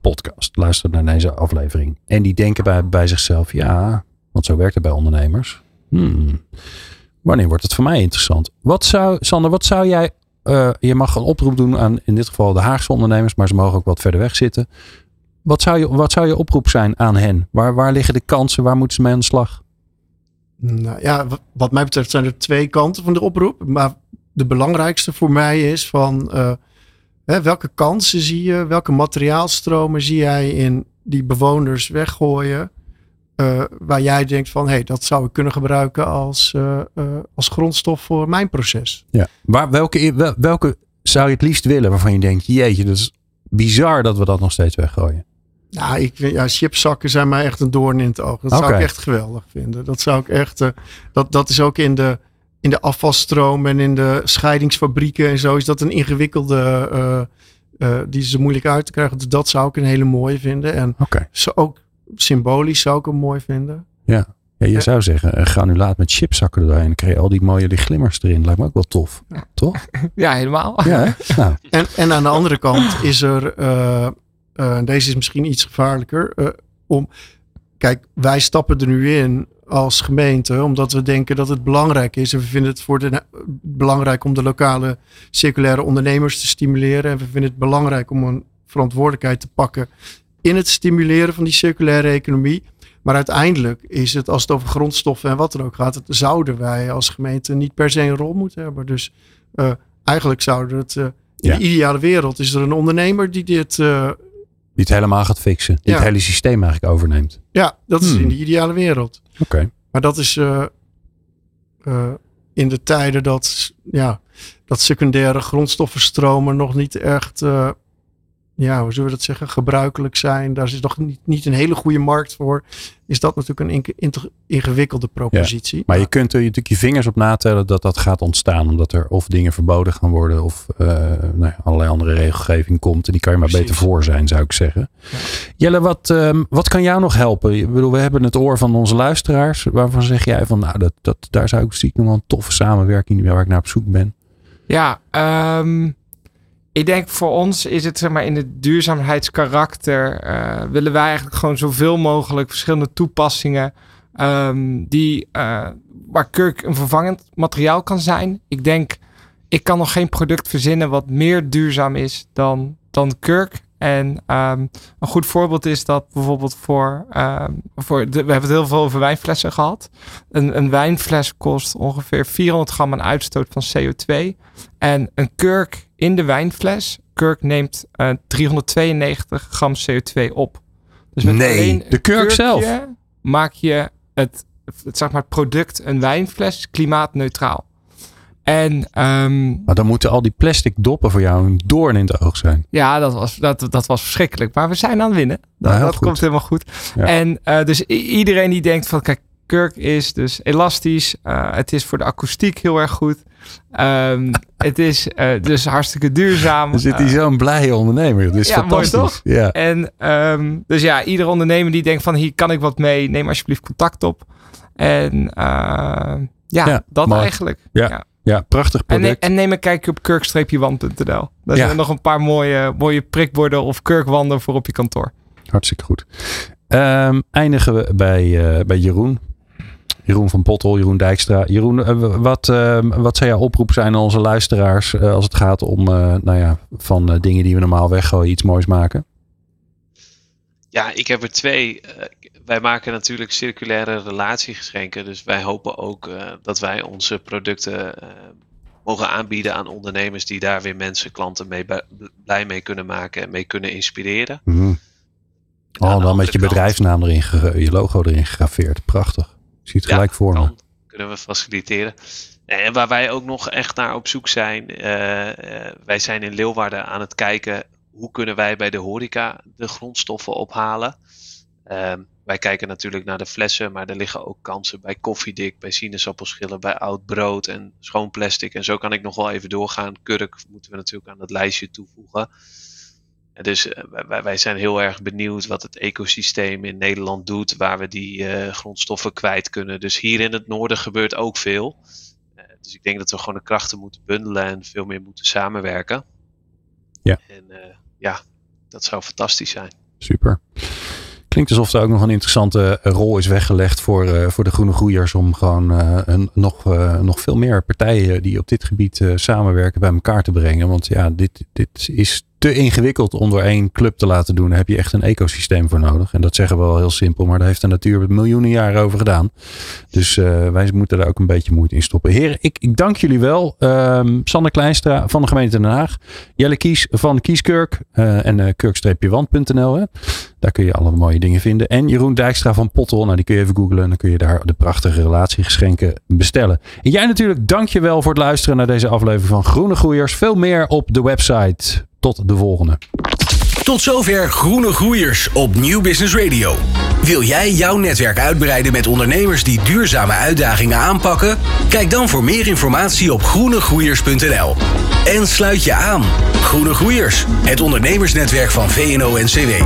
podcast, luisteren naar deze aflevering. En die denken bij, bij zichzelf, ja, want zo werkt het bij ondernemers. Hmm, wanneer wordt het voor mij interessant? Wat zou, Sander, wat zou jij, eh, je mag een oproep doen aan in dit geval de Haagse ondernemers, maar ze mogen ook wat verder weg zitten. Wat zou je, wat zou je oproep zijn aan hen? Waar, waar liggen de kansen? Waar moeten ze mee aan de slag? Nou ja, wat- mij betreft zijn er twee kanten van de oproep. Maar de belangrijkste voor mij is van eh, hè, welke kansen zie je, welke materiaalstromen zie jij in die bewoners weggooien. eh, waar jij denkt van hé, hey, dat zou ik kunnen gebruiken als, eh, als grondstof voor mijn proces. Ja. Waar, welke, wel- welke zou je het liefst willen waarvan je denkt, jeetje, dat is bizar dat we dat nog steeds weggooien? Nou, ik vind, ja, chipzakken zijn mij echt een doorn in het oog. Dat zou ik echt geweldig vinden. Dat zou ik echt. eh, dat, dat is ook in de, in de afvalstroom en in de scheidingsfabrieken en zo. Is dat een ingewikkelde. eh, eh, die is moeilijk uit te krijgen. Dus dat zou ik een hele mooie vinden. En Oké. zo ook symbolisch zou ik hem mooi vinden. Ja, je Ja. zou zeggen, een granulaat met chipzakken er doorheen. Dan krijg je al die mooie die glimmers erin. Lijkt me ook wel tof. Toch? Ja, helemaal. Ja, nou, En, en aan de andere kant is er, deze is misschien iets gevaarlijker, eh, om, kijk, wij stappen er nu in als gemeente, omdat we denken dat het belangrijk is. En we vinden het voor de, belangrijk om de lokale circulaire ondernemers te stimuleren. En we vinden het belangrijk om een verantwoordelijkheid te pakken in het stimuleren van die circulaire economie. Maar uiteindelijk is het, als het over grondstoffen en wat dan ook gaat, het, zouden wij als gemeente niet per se een rol moeten hebben. Dus eh, eigenlijk zouden het eh, in Ja. de ideale wereld is er een ondernemer die dit. eh, die het helemaal gaat fixen. Die Ja. het hele systeem eigenlijk overneemt. ja, dat is Hmm. in de ideale wereld. Oké. Maar dat is eh, eh, in de tijden dat, ja, dat secundaire grondstoffenstromen nog niet echt. eh, ja, hoe zullen we dat zeggen? Gebruikelijk zijn. Daar is nog niet, niet een hele goede markt voor. Is dat natuurlijk een inge- inge- ingewikkelde propositie. Maar je kunt er natuurlijk je vingers op natellen dat dat gaat ontstaan. Omdat er of dingen verboden gaan worden. Of eh, nou ja, allerlei andere regelgeving komt. En die kan je maar Precies. beter voor zijn, zou ik zeggen. Jelle, wat, ehm, wat kan jou nog helpen? Ik bedoel, we hebben het oor van onze luisteraars. Waarvan zeg jij van, nou, dat, dat, daar zou ik stiekem wel een toffe samenwerking waar ik naar op zoek ben. Ja, ehm, ik denk voor ons is het zeg maar in het duurzaamheidskarakter eh, willen wij eigenlijk gewoon zoveel mogelijk verschillende toepassingen ehm, die eh, waar kurk een vervangend materiaal kan zijn. Ik denk, ik kan nog geen product verzinnen wat meer duurzaam is dan, dan kurk. En ehm, een goed voorbeeld is dat bijvoorbeeld voor, ehm, voor de, we hebben het heel veel over wijnflessen gehad. Een, een wijnfles kost ongeveer 400 gram aan uitstoot van CO2. En een kurk in de wijnfles, kurk neemt uh, 392 gram CO2 op. Dus met nee, alleen de kurk zelf maak je het, het, zeg maar, het product, een wijnfles, klimaatneutraal. En, um, maar dan moeten al die plastic doppen voor jou een doorn in het oog zijn. Ja, dat was, dat, dat was verschrikkelijk. Maar we zijn aan het winnen. Dat, dat komt helemaal goed. En uh, dus iedereen die denkt van, kijk, kurk is dus elastisch. Uh, het is voor de akoestiek heel erg goed. Um, het is uh, dus hartstikke duurzaam. Er zit hier zo'n blije ondernemer. Dat is ja, fantastisch. Mooi toch? Ja. En um, dus ja, ieder ondernemer die denkt van hier kan ik wat mee, neem alsjeblieft contact op. En ja, ja, dat eigenlijk. Ja. ja. Ja, prachtig product. En, en neem een kijkje op kurk-wand.nl. Daar zijn nog een paar mooie, mooie prikborden of kurkwanden voor op je kantoor. Hartstikke goed. Um, eindigen we bij, uh, bij Jeroen. Jeroen van Pottel, Jeroen Dijkstra. Jeroen, uh, wat, uh, wat zou jouw oproep zijn aan onze luisteraars uh, als het gaat om, nou ja, van dingen die we normaal weggooien, iets moois maken? Ja, ik heb er twee wij maken natuurlijk circulaire relatiegeschenken. Dus wij hopen ook dat wij onze producten mogen aanbieden aan ondernemers die daar weer mensen, klanten mee blij mee kunnen maken en mee kunnen inspireren. Mm -hmm. Oh, dan met je bedrijfsnaam erin, je logo erin gegraveerd. Prachtig. Zie het gelijk voor me. Kunnen we faciliteren. En waar wij ook nog echt naar op zoek zijn. Uh, wij zijn in Leeuwarden aan het kijken hoe kunnen wij bij de horeca de grondstoffen ophalen. Um, wij kijken natuurlijk naar de flessen, maar er liggen ook kansen bij koffiedik, bij sinaasappelschillen, bij oud brood en schoon plastic. En zo kan ik nog wel even doorgaan. Kurk moeten we natuurlijk aan dat lijstje toevoegen. Dus uh, wij, wij, zijn heel erg benieuwd wat het ecosysteem in Nederland doet, waar we die uh, grondstoffen kwijt kunnen. Dus hier in het noorden gebeurt ook veel. Uh, dus ik denk dat we gewoon de krachten moeten bundelen en veel meer moeten samenwerken. Ja. En ja, dat zou fantastisch zijn. Super. Klinkt alsof er ook nog een interessante rol is weggelegd voor, uh, voor de groene groeiers. Om gewoon uh, een, nog, uh, nog veel meer partijen die op dit gebied samenwerken bij elkaar te brengen. Want ja, dit, dit is te ingewikkeld om door één club te laten doen. Daar heb je echt een ecosysteem voor nodig. En dat zeggen we wel heel simpel, maar daar heeft de natuur miljoenen jaren over gedaan. Dus uh, wij moeten daar ook een beetje moeite in stoppen. Heren, ik, ik dank jullie wel. Um, Sander Kleinstra van de gemeente Den Haag. Jelle Kies van Kieskurk uh, en uh, kurk-wand.nl. Daar kun je alle mooie dingen vinden. En Jeroen Dijkstra van Pottel. Nou, die kun je even googlen. En dan kun je daar de prachtige relatiegeschenken bestellen. En jij natuurlijk, dank je wel voor het luisteren naar deze aflevering van Groene Groeiers. Veel meer op de website tot de volgende. Tot zover Groene Groeiers op Nieuw Business Radio. Wil jij jouw netwerk uitbreiden met ondernemers die duurzame uitdagingen aanpakken? Kijk dan voor meer informatie op groenegroeiers.nl. En sluit je aan. Groene Groeiers, het ondernemersnetwerk van VNO-NCW.